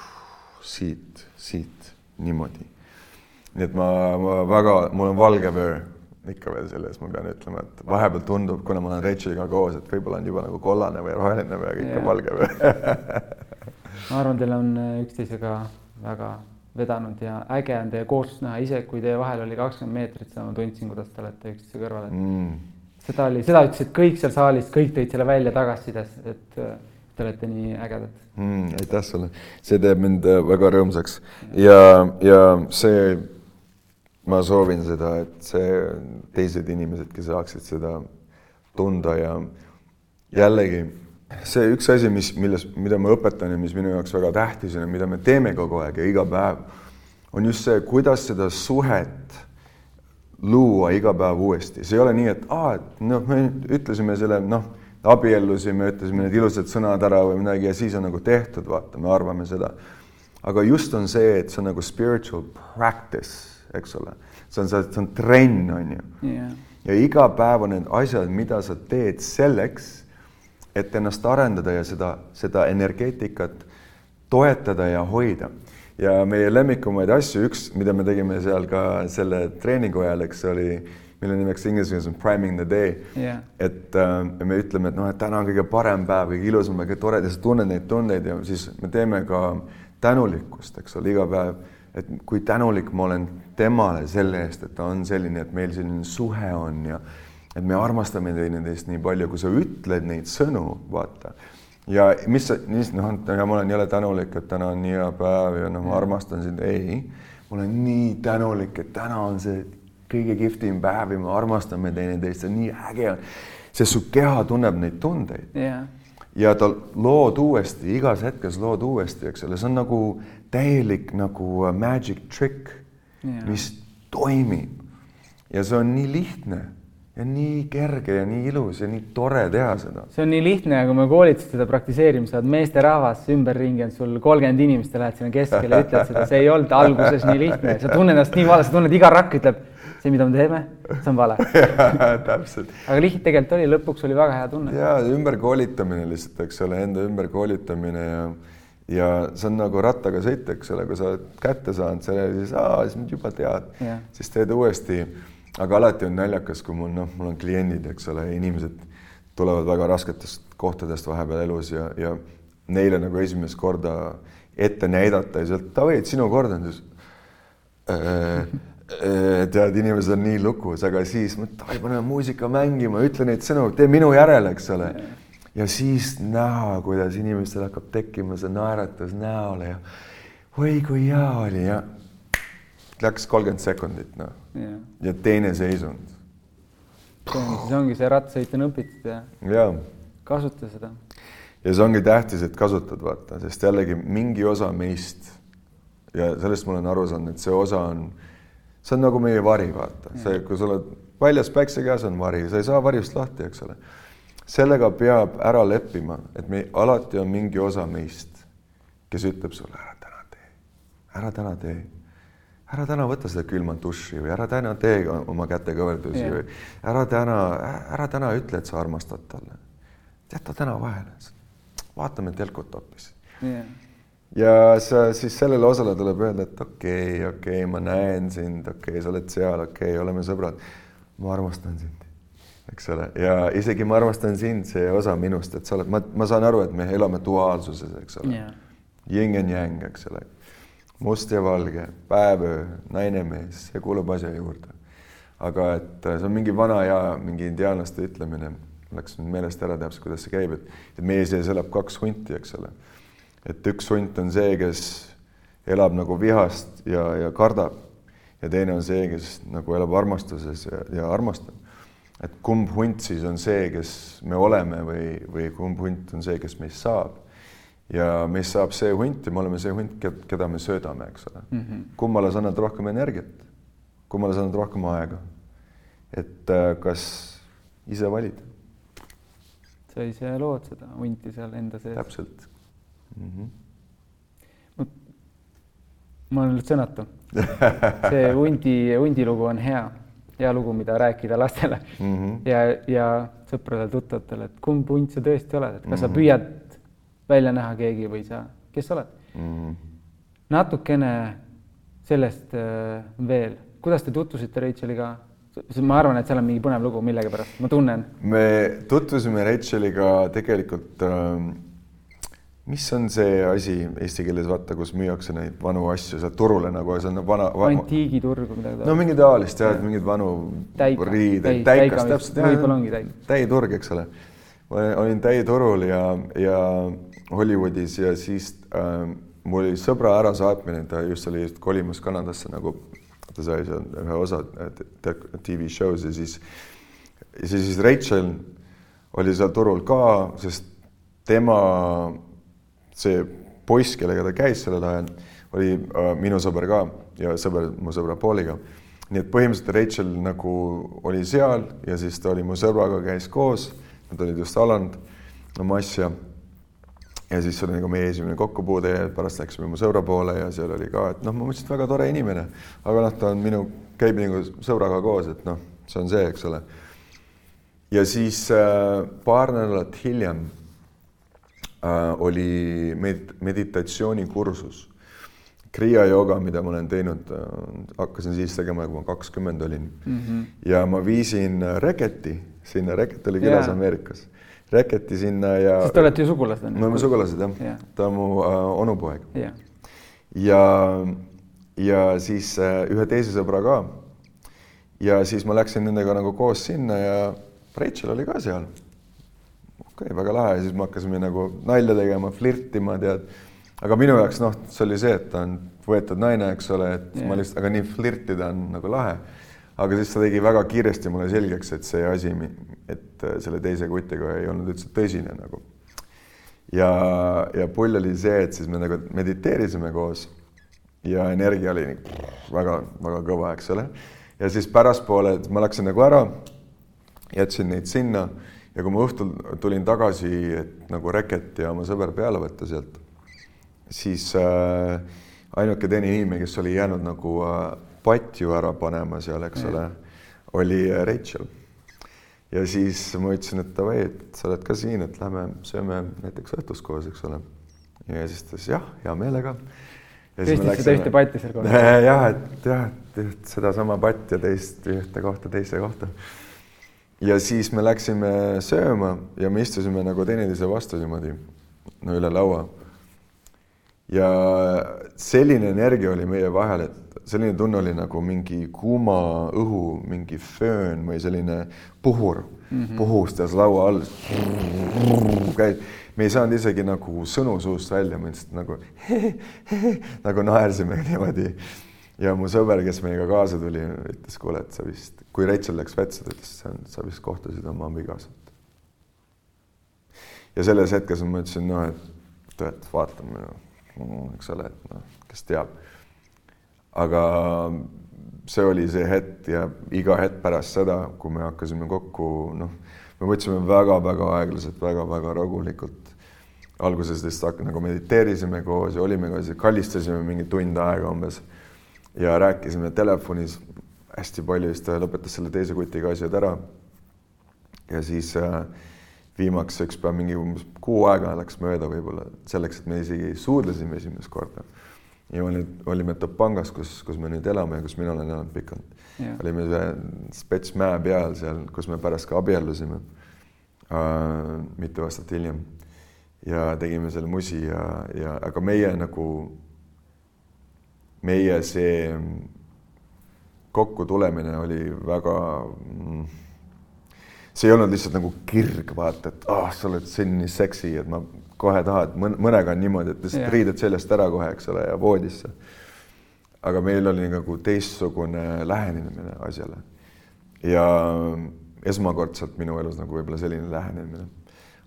Speaker 2: siit, siit niimoodi nii et ma, ma väga, mul on valge vöö ikka veel selles, ma pean ütlema, et vahepeal tundub, kuna ma olen Racheliga koos, et võib-olla on juba nagu kollane või roheline või ikka yeah. valge vöö
Speaker 1: ma arvan, teil on äh, üksteisega väga vedanud ja äge on teie kooslust näha, ise kui teie vahel oli kakskümmend meetrit, seda ma tundsin, kuidas te olete üksteise kõrval, et mm. seda oli, seda ütlesid kõik seal saalis, kõik tõid selle välja tagasisides, et äh, te olete nii ägedad
Speaker 2: mm,. aitäh sulle, see teeb mind äh, väga rõõmsaks ja, ja see ma soovin seda, et see, teised inimesedki saaksid seda tunda ja jällegi see üks asi, mis, milles, mida ma õpetan ja mis minu jaoks väga tähtis on ja mida me teeme kogu aeg ja iga päev, on just see, kuidas seda suhet luua iga päev uuesti, see ei ole nii, et aa, et noh, me ütlesime selle, noh, abiellusime, ütlesime need ilusad sõnad ära või midagi ja siis on nagu tehtud, vaata, me arvame seda. aga just on see, et see on nagu spiritual practice eks ole. see on, see on trenn, on ju.
Speaker 1: Yeah..
Speaker 2: ja iga päev on need asjad, mida sa teed selleks, et ennast arendada ja seda, seda energeetikat toetada ja hoida. ja meie lemmikumaid asju, üks, mida me tegime seal ka selle treeningu ajal, eks oli, mille nimeks inglise keeles on priming the day.
Speaker 1: Yeah..
Speaker 2: et äh, me ütleme, et noh, et täna on kõige parem päev, kõige ilusam, kõige toredam sa tunned neid tundeid ja siis me teeme ka tänulikkust, eks ole, iga päev et kui tänulik ma olen temale selle eest, et ta on selline, et meil selline suhe on ja et me armastame teineteist nii palju, kui sa ütled neid sõnu, vaata. ja mis sa, noh, ja ma olen jälle tänulik, et täna on nii hea päev ja noh, ma armastan sind, ei, ma olen nii tänulik, et täna on see kõige kihvtim päev ja me armastame teineteist, see on nii äge sest su keha tunneb neid tundeid.
Speaker 1: Jah,
Speaker 2: ja ta lood uuesti, igas hetkes lood uuesti, eks ole, see on nagu täielik nagu äh, magic trick, mis toimib. ja see on nii lihtne ja nii kerge ja nii ilus ja nii tore teha seda.
Speaker 1: see on nii lihtne, aga kui me koolitused seda praktiseerime, sa oled meesterahvas, ümberringi on sul kolmkümmend inimest, sa lähed sinna keskele ja ütled seda, see ei olnud alguses nii lihtne, sa tunned ennast nii vale, sa tunned, iga rakk ütleb, see, mida me teeme, see on vale. <laughs>
Speaker 2: täpselt
Speaker 1: aga lihtne tegelikult oli, lõpuks oli väga hea tunne.
Speaker 2: ja ümberkoolitamine lihtsalt, eks ole, enda ümberkoolitamine ja ja see on nagu rattaga sõit, eks ole, kui sa oled kätte saanud selle, siis aa, siis nüüd juba tead
Speaker 1: Jah.,
Speaker 2: siis teed uuesti. aga alati on naljakas, kui mul noh, mul on kliendid, eks ole, inimesed tulevad väga rasketest kohtadest vahepeal elus ja, ja neile nagu esimest korda ette näidata ja öelda, davai, et sinu kord on siis äh,. tead, inimesed on nii lukus, aga siis ma, davai, paneme muusika mängima, ütle neid sõnu, tee minu järele, eks ole. Ja siis näha, kuidas inimestel hakkab tekkima see naeratus näole ja oi kui hea oli ja läks kolmkümmend sekundit, noh.
Speaker 1: jah,
Speaker 2: ja teine seisund
Speaker 1: see ongi, see rattsõit on õpitud ja
Speaker 2: ja,
Speaker 1: kasuta seda.
Speaker 2: ja see ongi tähtis, et kasutad, vaata, sest jällegi mingi osa meist ja sellest ma olen aru saanud, et see osa on, see on nagu meie vari, vaata, see, kui sa oled väljas päikse käes on vari, sa ei saa varjust lahti, eks ole. Sellega peab ära leppima, et me alati on mingi osa meist, kes ütleb sulle ära täna tee, ära täna tee ära täna võta seda külma duši või ära täna tee oma kätekõverdusi
Speaker 1: Jah.
Speaker 2: või ära täna, ära täna ütle, et sa armastad talle. jäta täna vahele, vaatame telkut hoopis.
Speaker 1: jah,
Speaker 2: ja sa siis sellele osale tuleb öelda, et okei okay,, okei okay,, ma näen sind, okei okay,, sa oled seal, okei okay,, oleme sõbrad. ma armastan sind, eks ole, ja isegi ma armastan sind, see osa minust, et sa oled, ma, ma saan aru, et me elame duaalsuses, eks ole
Speaker 1: jah,
Speaker 2: yin ja yang, eks ole, must ja valge, päev-öö, naine-mees, see kuulub asja juurde. aga et äh, see on mingi vana hea mingi indiaanlaste ütlemine, läks nüüd meelest ära täpselt, kuidas see käib, et, et meie sees elab kaks hunti, eks ole. et üks hunt on see, kes elab nagu vihast ja, ja kardab ja teine on see, kes nagu elab armastuses ja, ja armastab. Et kumb hunt siis on see, kes me oleme või, või kumb hunt on see, kes meist saab ja meist saab see hunt ja me oleme see hunt, keda me söödame, eks ole mm. -hmm. kummale sa annad rohkem energiat, kummale sa annad rohkem aega. et äh, kas ise valid,
Speaker 1: sa ise lood seda hunti seal enda sees.
Speaker 2: täpselt mm. -hmm.
Speaker 1: ma olen nüüd sõnatu. <laughs> see hundi, hundi lugu on hea, hea lugu, mida rääkida lastele
Speaker 2: Mm -hmm. <laughs>
Speaker 1: ja, ja sõpradele-tuttavatele, et kumb hunt sa tõesti oled, et kas sa
Speaker 2: Mhm.
Speaker 1: püüad välja näha keegi või sa, kes sa oled.
Speaker 2: Mm -hmm.
Speaker 1: natukene sellest äh, veel, kuidas te tutvusite Racheliga? ma arvan, et seal on mingi põnev lugu millegipärast, ma tunnen.
Speaker 2: me tutvusime Racheliga tegelikult äh, mis on see asi eesti keeles, vaata, kus müüakse neid vanu asju sealt turule nagu see on vana va,.
Speaker 1: antiigiturgu midagi
Speaker 2: no mingi taolist jah, et mingeid vanu riideid,
Speaker 1: Täi-
Speaker 2: täikas
Speaker 1: täika
Speaker 2: täpselt.
Speaker 1: Võib-olla ongi täik.
Speaker 2: täiturg, eks ole. ma olin täiturul ja, ja Hollywoodis ja siis äh, mul oli sõbra ärasaatmine, ta just oli just kolimas Kanadasse nagu, ta sai seal ühe osa TV show's ja siis, ja siis Rachel oli seal turul ka, sest tema see poiss, kellega ta käis sellel ajal, oli äh, minu sõber ka ja sõber mu sõbra Pauliga. nii et põhimõtteliselt Rachel nagu oli seal ja siis ta oli mu sõbraga, käis koos, nad olid just alanud oma asja. ja siis oli nagu meie esimene kokkupuude ja pärast läksime mu sõbra poole ja seal oli ka, et noh, ma mõtlesin, et väga tore inimene, aga noh, ta on minu, käib nagu sõbraga koos, et noh, see on see, eks ole. ja siis äh, paar nädalat hiljem oli med-, meditatsioonikursus. Kriia jooga, mida ma olen teinud äh,, hakkasin siis tegema, kui ma kakskümmend olin mm. -hmm. ja ma viisin äh, Reketi sinna, Reket oli külas
Speaker 1: Jaa.
Speaker 2: Ameerikas. Reketi sinna ja.
Speaker 1: sest te olete ju sugulased
Speaker 2: me oleme sugulased jah
Speaker 1: Jah.
Speaker 2: ta on mu äh, onupoeg
Speaker 1: jah,
Speaker 2: ja, ja siis äh, ühe teise sõbra ka. ja siis ma läksin nendega nagu koos sinna ja Rachel oli ka seal. Okei okay,, väga lahe ja siis me hakkasime nagu nalja tegema, flirtima, tead. aga minu jaoks noh, see oli see, et ta on võetud naine, eks ole, et yeah. Ma lihtsalt, aga nii flirtida on nagu lahe. aga siis ta tegi väga kiiresti mulle selgeks, et see asi, et selle teise kutiga ei olnud üldse tõsine nagu. ja, ja pull oli see, et siis me nagu mediteerisime koos ja energia oli väga-väga kõva, eks ole. ja siis pärastpoole ma läksin nagu ära, jätsin neid sinna ja kui ma õhtul tulin tagasi, et nagu reket ja oma sõber peale võtta sealt, siis äh, ainuke teine inimene, kes oli jäänud nagu äh, patju ära panema seal, eks ole, oli äh, Rachel. ja siis ma ütlesin, et davai, et sa oled ka siin, et lähme sööme näiteks õhtust koos, eks ole. ja siis ta ütles jah, hea meelega.
Speaker 1: tõstsid seda ühte patti seal
Speaker 2: koos? <laughs> jah, et jah, et sedasama patt ja teist ühte kohta teise kohta. Ja siis me läksime sööma ja me istusime nagu teineteise vastu niimoodi no üle laua ja selline energia oli meie vahel, et selline tunne oli nagu mingi kuuma õhu, mingi föön või selline puhur mm -hmm. puhustas laua all. käis, me ei saanud isegi nagu sõnu suust välja, me lihtsalt nagu <laughs> nagu naersime niimoodi. Ja mu sõber, kes meiega kaasa tuli, ütles, kuule, et sa vist, kui Rachel läks vetsu, ta ütles, sa vist kohtasid oma abikaasat. ja selles hetkes ma ütlesin, noh, et, et vaatame eks ole, et noh, kes teab. aga see oli see hetk ja iga hetk pärast seda, kui me hakkasime kokku, noh, me võtsime väga-väga aeglaselt väga,, väga-väga rahulikult. alguses lihtsalt nagu mediteerisime koos ja olime koos ja kallistasime mingi tund aega umbes ja rääkisime telefonis hästi palju, siis ta lõpetas selle teise kutiga asjad ära. ja siis äh, viimaks üks päev mingi umbes kuu aega läks mööda võib-olla selleks, et me isegi suudlesime esimest korda. ja olime, olime Topangas, kus, kus me nüüd elame ja kus mina olen elanud pikalt. olime ühe spets mäe peal seal, kus me pärast ka abiellusime äh, mitu aastat hiljem. ja tegime seal musi ja, ja aga meie nagu, meie see kokkutulemine oli väga mm, see ei olnud lihtsalt nagu kirg, vaata, et ah oh,, sa oled selline seksi, et ma kohe tahan, mõnega on niimoodi, et lihtsalt yeah. riided seljast ära kohe, eks ole, ja voodisse. aga meil oli nagu teistsugune lähenemine asjale. ja esmakordselt minu elus nagu võib-olla selline lähenemine.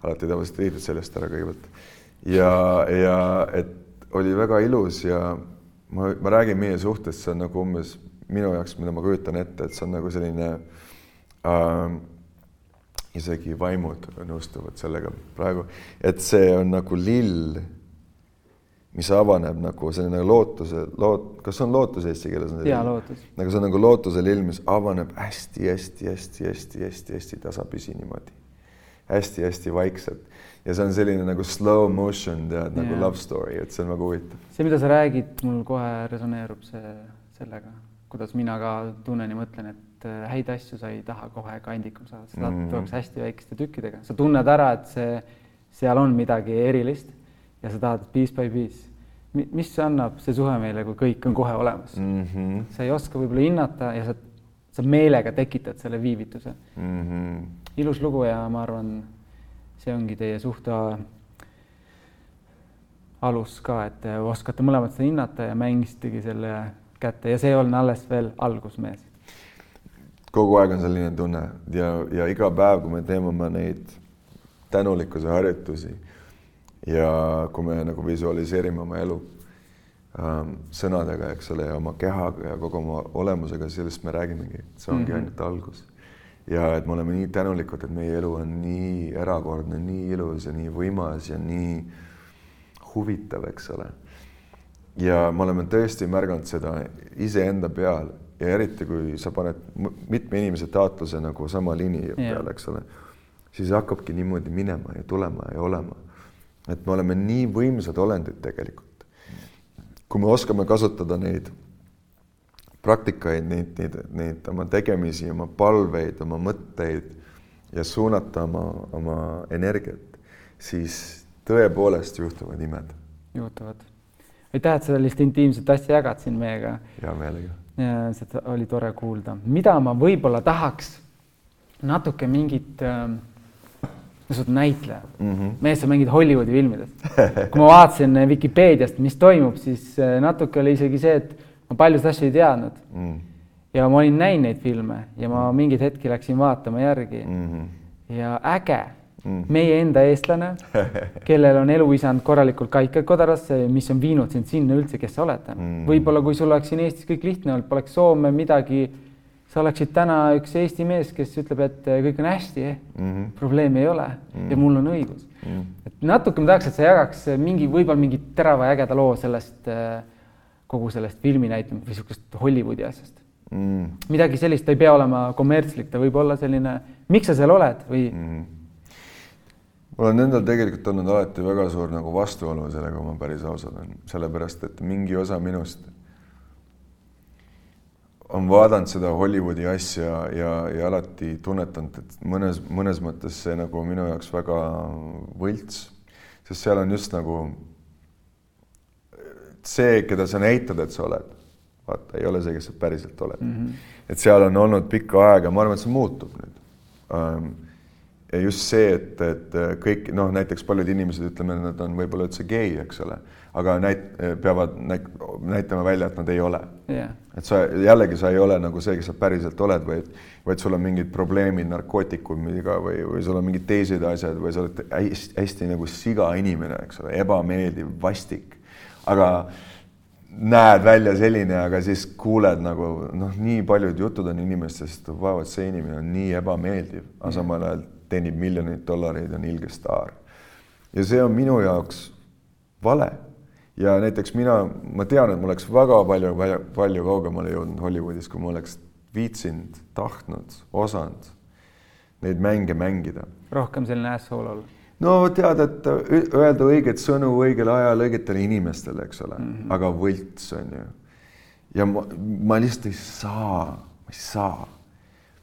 Speaker 2: alati tavaliselt riided seljast ära kõigepealt. ja, ja et oli väga ilus ja ma, ma räägin meie suhtest, see on nagu umbes minu jaoks, mida ma kujutan ette, et see on nagu selline äh, isegi vaimud nõustuvad sellega praegu, et see on nagu lill, mis avaneb nagu selline lootuse, loot-, kas on lootus eesti keeles?
Speaker 1: jaa, lootus.
Speaker 2: nagu see on nagu lootuse lill, mis avaneb hästi-hästi-hästi-hästi-hästi tasapisi niimoodi hästi,. hästi-hästi vaikselt ja see on selline nagu slow motion tead nagu love story, et see on väga huvitav.
Speaker 1: see, mida sa räägid, mul kohe resoneerub see sellega, kuidas mina ka tunnen ja mõtlen, et äh, häid asju sa ei taha kohe kandikul saada, seda mm tuleks hästi väikeste tükkidega, sa tunned ära, et see, seal on midagi erilist ja sa tahad piece by piece. mis annab see suhe meile, kui kõik on kohe olemas mm? -hmm. sa ei oska võib-olla hinnata ja sa, sa meelega tekitad selle viivituse mm. -hmm. ilus lugu ja ma arvan, see ongi teie suhte alus ka, et te oskate mõlemat seda hinnata ja mängisitegi selle kätte ja see on alles veel algus mees
Speaker 2: kogu aeg on selline tunne ja, ja iga päev, kui me teeme oma neid tänulikkuse harjutusi ja kui me nagu visualiseerime oma elu ähm, sõnadega, eks ole, ja oma kehaga ja kogu oma olemusega, sellest me räägimegi, et see ongi mm -hmm. ainult algus. Ja et me oleme nii tänulikud, et meie elu on nii erakordne, nii ilus ja nii võimas ja nii huvitav, eks ole. ja me oleme tõesti märganud seda iseenda peal ja eriti, kui sa paned mitme inimese taotluse nagu sama liini peale, eks ole, siis hakkabki niimoodi minema ja tulema ja olema. et me oleme nii võimsad olendid tegelikult. kui me oskame kasutada neid praktikaid, neid, neid, neid oma tegemisi, oma palveid, oma mõtteid ja suunata oma, oma energiat, siis tõepoolest juhtuvad imed.
Speaker 1: juhtuvad. aitäh, et sa sellist intiimset asja jagad siin meiega.
Speaker 2: hea meelega
Speaker 1: ja seda oli tore kuulda, mida ma võib-olla tahaks natuke mingit äh,, sa oled näitleja mm, -hmm. mees on mingid Hollywoodi filmidest. <laughs> kui ma vaatasin Vikipeediast, mis toimub, siis äh, natuke oli isegi see, et ma paljusid asju ei teadnud mm.. ja ma olin näinud neid filme ja ma mingeid hetki läksin vaatama järgi mm. -hmm. ja äge mm., meie enda eestlane, <laughs> kellel on eluisand korralikult kaikakodarasse, mis on viinud sind sinna üldse, kes sa oled täna mm.. võib-olla kui sul oleks siin Eestis kõik lihtne olnud, poleks Soome midagi, sa oleksid täna üks Eesti mees, kes ütleb, et kõik on hästi eh? mm, -hmm. probleemi ei ole mm -hmm. ja mul on õigus mm. -hmm. et natuke ma tahaks, et sa jagaks mingi, võib-olla mingi terava ja ägeda loo sellest äh, kogu sellest filmi näitamisest või niisugust Hollywoodi asjast mm.. midagi sellist, ta ei pea olema kommertslik, ta võib olla selline, miks sa seal oled või mm.?
Speaker 2: mul on endal tegelikult olnud alati väga suur nagu vastuolu sellega, kui ma päris aus olen, sellepärast et mingi osa minust on vaadanud seda Hollywoodi asja ja, ja alati tunnetanud, et mõnes, mõnes mõttes see nagu minu jaoks väga võlts, sest seal on just nagu see, keda sa näitad, et sa oled vaata, ei ole see, kes sa päriselt oled mm. -hmm. et seal on olnud pikka aega, ma arvan, et see muutub nüüd um,. ja just see, et, et kõik noh, näiteks paljud inimesed ütleme, nad on võib-olla üldse gei, eks ole, aga näit-, peavad näit, näitama välja, et nad ei ole yeah.. et sa jällegi, sa ei ole nagu see, kes sa päriselt oled, vaid, vaid sul on mingid probleemid narkootikumiga või, või sul on mingid teised asjad või sa oled hästi, hästi nagu siga inimene, eks ole, ebameeldiv, vastik, aga näed välja selline, aga siis kuuled nagu noh, nii paljud jutud on inimestest, vaevalt see inimene on nii ebameeldiv, aga samal ajal teenib miljoneid dollareid, on ilge staar. ja see on minu jaoks vale. ja näiteks mina, ma tean, et ma oleks väga palju, palju kaugemale jõudnud Hollywoodis, kui ma oleks viitsinud, tahtnud, osanud neid mänge mängida.
Speaker 1: rohkem selline asshole olla
Speaker 2: no tead, et öelda õiget sõnu õigel ajal õigetele inimestele, eks ole mm, -hmm. aga võlts on ju. ja ma, ma lihtsalt ei saa, ma ei saa.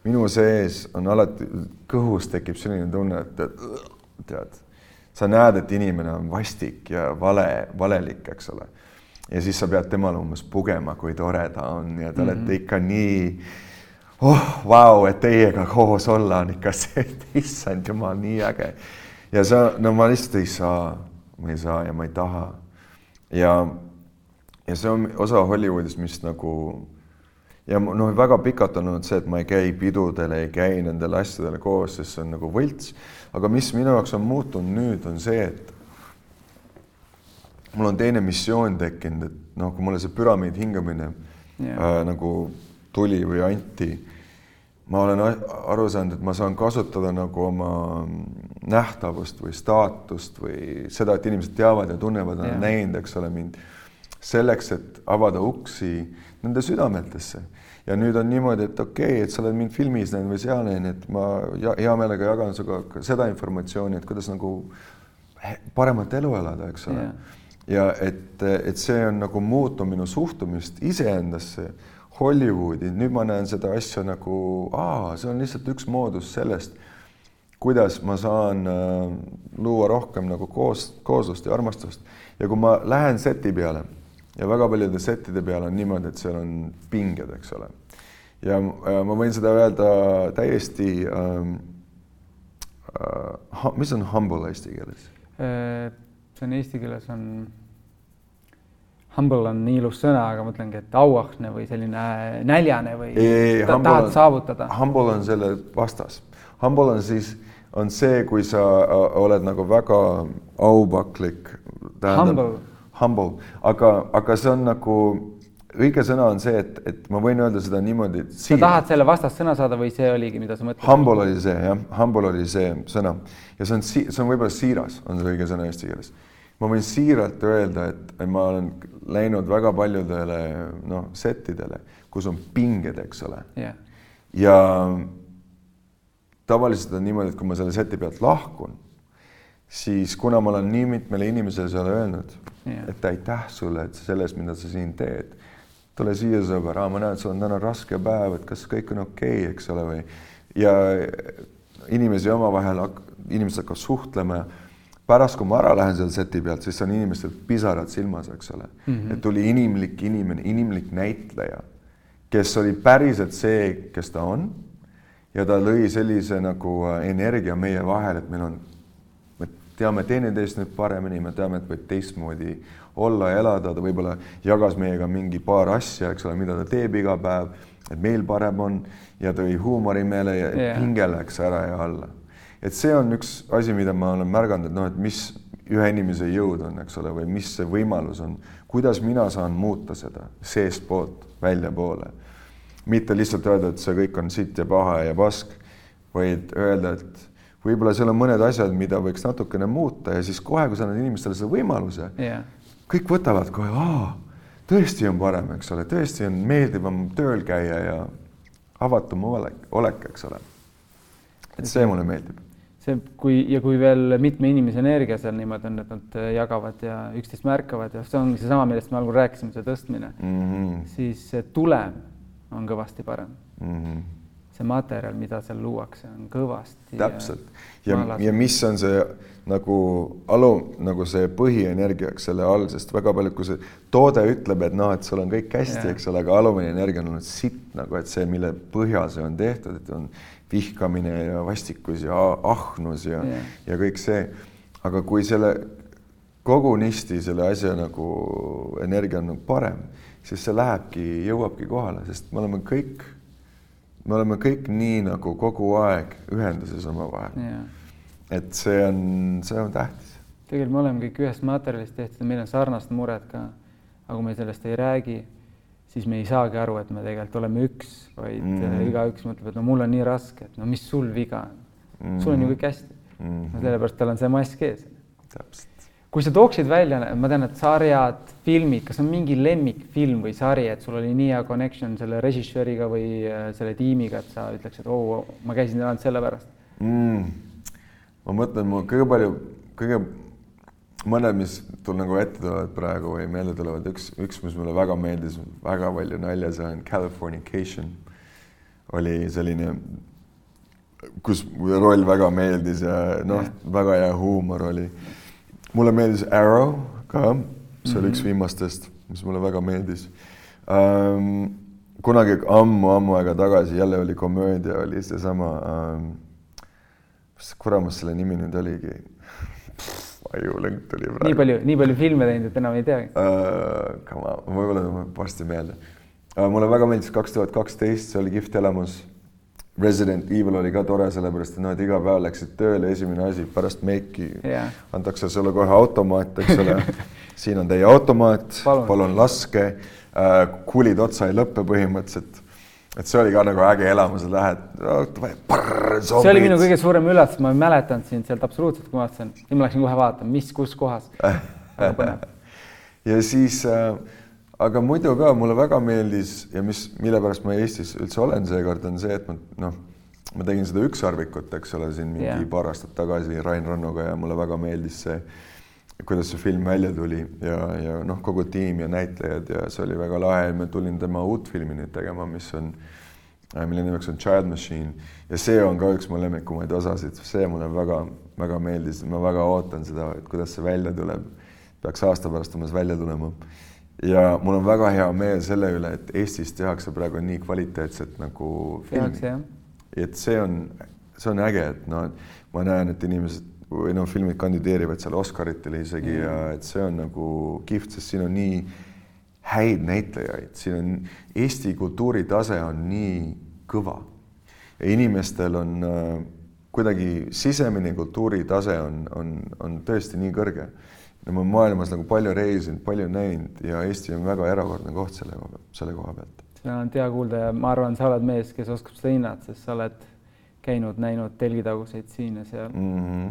Speaker 2: minu sees on alati, kõhus tekib selline tunne, et tead, sa näed, et inimene on vastik ja vale, valelik, eks ole. ja siis sa pead temale umbes pugema, kui tore ta on ja te mm -hmm. olete ikka nii oh, vau, et teiega koos olla on ikka see, et issand jumal, nii äge ja sa, no ma lihtsalt ei saa, ma ei saa ja ma ei taha. ja, ja see on osa Hollywoodist, mis nagu ja noh, väga pikalt on olnud see, et ma ei käi pidudel, ei käi nendel asjadel koos, sest see on nagu võlts. aga mis minu jaoks on muutunud nüüd, on see, et mul on teine missioon tekkinud, et noh, kui mulle see püramiid hingamine yeah. äh, nagu tuli või anti ma olen aru saanud, et ma saan kasutada nagu oma nähtavust või staatust või seda, et inimesed teavad ja tunnevad, nad on näinud, eks ole, mind selleks, et avada uksi nende südametesse. ja nüüd on niimoodi, et okei okay,, et sa oled mind filmis näinud või seal näinud, et ma hea meelega jagan sinuga seda informatsiooni, et kuidas nagu paremat elu elada, eks ole. ja et, et see on nagu muutnud minu suhtumist iseendasse Hollywoodi, nüüd ma näen seda asja nagu, aa, see on lihtsalt üks moodus sellest, kuidas ma saan äh, luua rohkem nagu koos, kooslust ja armastust. ja kui ma lähen seti peale ja väga paljude settide peal on niimoodi, et seal on pinged, eks ole. ja äh, ma võin seda öelda täiesti ähm, äh,, mis on humble eesti keeles?
Speaker 1: Äh, see on eesti keeles on humble on nii ilus sõna, aga mõtlengi, et auahne või selline näljane või
Speaker 2: ei,
Speaker 1: ta, tahad on, saavutada.
Speaker 2: Humble on selle vastas. Humble on siis, on see, kui sa oled nagu väga aupaklik.
Speaker 1: Humble.
Speaker 2: Humble, aga, aga see on nagu õige sõna on see, et, et ma võin öelda seda niimoodi.
Speaker 1: sa tahad selle vastassõna saada või see oligi, mida sa mõtlesid?
Speaker 2: Humble oli see jah, humble oli see sõna ja see on, see on võib-olla siiras, on see õige sõna eesti keeles ma võin siiralt öelda, et ma olen läinud väga paljudele noh, settidele, kus on pinged, eks ole
Speaker 1: yeah..
Speaker 2: ja tavaliselt on niimoodi, et kui ma selle seti pealt lahkun, siis kuna ma olen nii mitmele inimesele seal öelnud yeah., et aitäh sulle, et selles, mida sa siin teed, tule siia, sõber, ma näen, et sul on täna raske päev, et kas kõik on okei okay,, eks ole, või ja inimesi omavahel, inimesed hakkavad suhtlema pärast, kui ma ära lähen seal seti pealt, siis on inimestel pisarad silmas, eks ole mm. -hmm. et tuli inimlik inimene, inimlik näitleja, kes oli päriselt see, kes ta on. Ja ta lõi sellise nagu äh, energia meie vahel, et meil on, me teame teineteist nüüd paremini, me teame, et võib teistmoodi olla ja elada, ta võib-olla jagas meiega mingi paar asja, eks ole, mida ta teeb iga päev, et meil parem on ja tõi huumori meele ja yeah. hinge läks ära ja alla. et see on üks asi, mida ma olen märganud, et noh, et mis ühe inimese jõud on, eks ole, või mis see võimalus on, kuidas mina saan muuta seda seestpoolt väljapoole. Mitte lihtsalt öelda, et see kõik on sitt ja paha ja pask, vaid öelda, et võib-olla seal on mõned asjad, mida võiks natukene muuta ja siis kohe, kui sa annad inimestele selle võimaluse yeah., kõik võtavad kohe, aa, tõesti on parem, eks ole, tõesti on meeldivam tööl käia ja avatum olek, olek, eks ole. et see mulle meeldib.
Speaker 1: see, kui ja kui veel mitme inimese energia seal niimoodi on, et nad jagavad ja üksteist märkavad ja see ongi seesama, millest me algul rääkisime, see tõstmine mm, -hmm. siis see tulem on kõvasti parem mm. -hmm see materjal, mida seal luuakse, on kõvasti.
Speaker 2: täpselt ja, ja, ja mis on see nagu alu, nagu see põhienergia, eks selle all, sest väga paljud, kui see toode ütleb, et noh, et sul on kõik hästi, eks ole, aga alumine energia on olnud sitt nagu, et see, mille põhjal see on tehtud, et on vihkamine ja vastikus ja ahnus ja, ja kõik see. aga kui selle kogunisti selle asja nagu energia on nagu parem, siis see lähebki, jõuabki kohale, sest me oleme kõik me oleme kõik nii nagu kogu aeg ühenduses omavahel. et see on, see on tähtis.
Speaker 1: tegelikult me oleme kõik ühest materjalist tehtud, meil on sarnased mured ka, aga kui me sellest ei räägi, siis me ei saagi aru, et me tegelikult oleme üks, vaid mm -hmm. igaüks mõtleb, et no mul on nii raske, et no mis sul viga on mm. -hmm. sul on ju kõik hästi mm. -hmm. no sellepärast tal on see mask ees.
Speaker 2: täpselt
Speaker 1: kui sa tooksid välja, ma tean, et sarjad, filmid, kas on mingi lemmikfilm või sari, et sul oli nii hea connection selle režissööriga või äh, selle tiimiga, et sa ütleks, et oo oh,, ma käisin ainult sellepärast
Speaker 2: mm.? ma mõtlen, mul kõige palju, kõige mõned, mis tul nagu ette tulevad praegu või meelde tulevad, üks, üks, mis mulle väga meeldis, väga palju nalja saanud, Californication oli selline, kus roll väga meeldis ja noh, väga hea huumor oli mulle meeldis Arrow ka, see mm -hmm. oli üks mhm. viimastest, mis mulle väga meeldis um,. kunagi ammu-ammu aega tagasi jälle oli komöödia, oli seesama um,, mis kuramus selle nimi nüüd oligi? <laughs> ajulõng tuli praegu.
Speaker 1: nii palju, nii palju filme teinud, et enam ei teagi
Speaker 2: uh,. Come on, võib-olla tuleb varsti meelde uh,. mulle väga meeldis kaks tuhat kaksteist, see oli kihvt elamus Resident Evil oli ka tore, sellepärast et noh, et iga päev läksid tööle, esimene asi pärast meiki yeah. antakse sulle kohe automaat, eks ole <laughs> siin on teie automaat, palun laske äh,. kuulid otsa ei lõppe põhimõtteliselt. et see oli ka nagu äge elamus, et lähed oh,.
Speaker 1: see oli minu kõige suurem üllatus, ma ei mäletanud sind sealt absoluutselt, kui ma vaatasin, nüüd ma läksin kohe vaatama, mis, kus kohas <laughs>
Speaker 2: ja siis äh, aga muidu ka mulle väga meeldis ja mis, mille pärast ma Eestis üldse olen seekord, on see, et ma noh, ma tegin seda ükssarvikut, eks ole, siin mingi yeah. paar aastat tagasi Rain Rannuga ja mulle väga meeldis see, kuidas see film välja tuli ja, ja noh, kogu tiim ja näitlejad ja see oli väga lahe. ma tulin tema uut filmi nüüd tegema, mis on, äh, mille nimeks on Child Machine ja see on ka üks mu lemmikumaid osasid, see mulle väga-väga meeldis, ma väga ootan seda, et kuidas see välja tuleb. peaks aasta pärast umbes välja tulema ja mul on väga hea meel selle üle, et Eestis tehakse praegu nii kvaliteetset nagu filmi. et see on, see on äge, et noh, ma näen, et inimesed või noh, filmid kandideerivad seal Oscaritele isegi mm. ja et see on nagu kihvt, sest siin on nii häid näitlejaid, siin on Eesti kultuuritase on nii kõva inimestel on äh, kuidagi sisemine kultuuritase on, on, on tõesti nii kõrge ja ma olen maailmas nagu palju reisinud, palju näinud ja Eesti on väga erakordne koht selle koha selle koha pealt.
Speaker 1: seda on hea kuulda ja ma arvan, sa oled mees, kes oskab seda hinnata, sest sa oled käinud, näinud telgitaguseid siin ja seal mm. -hmm.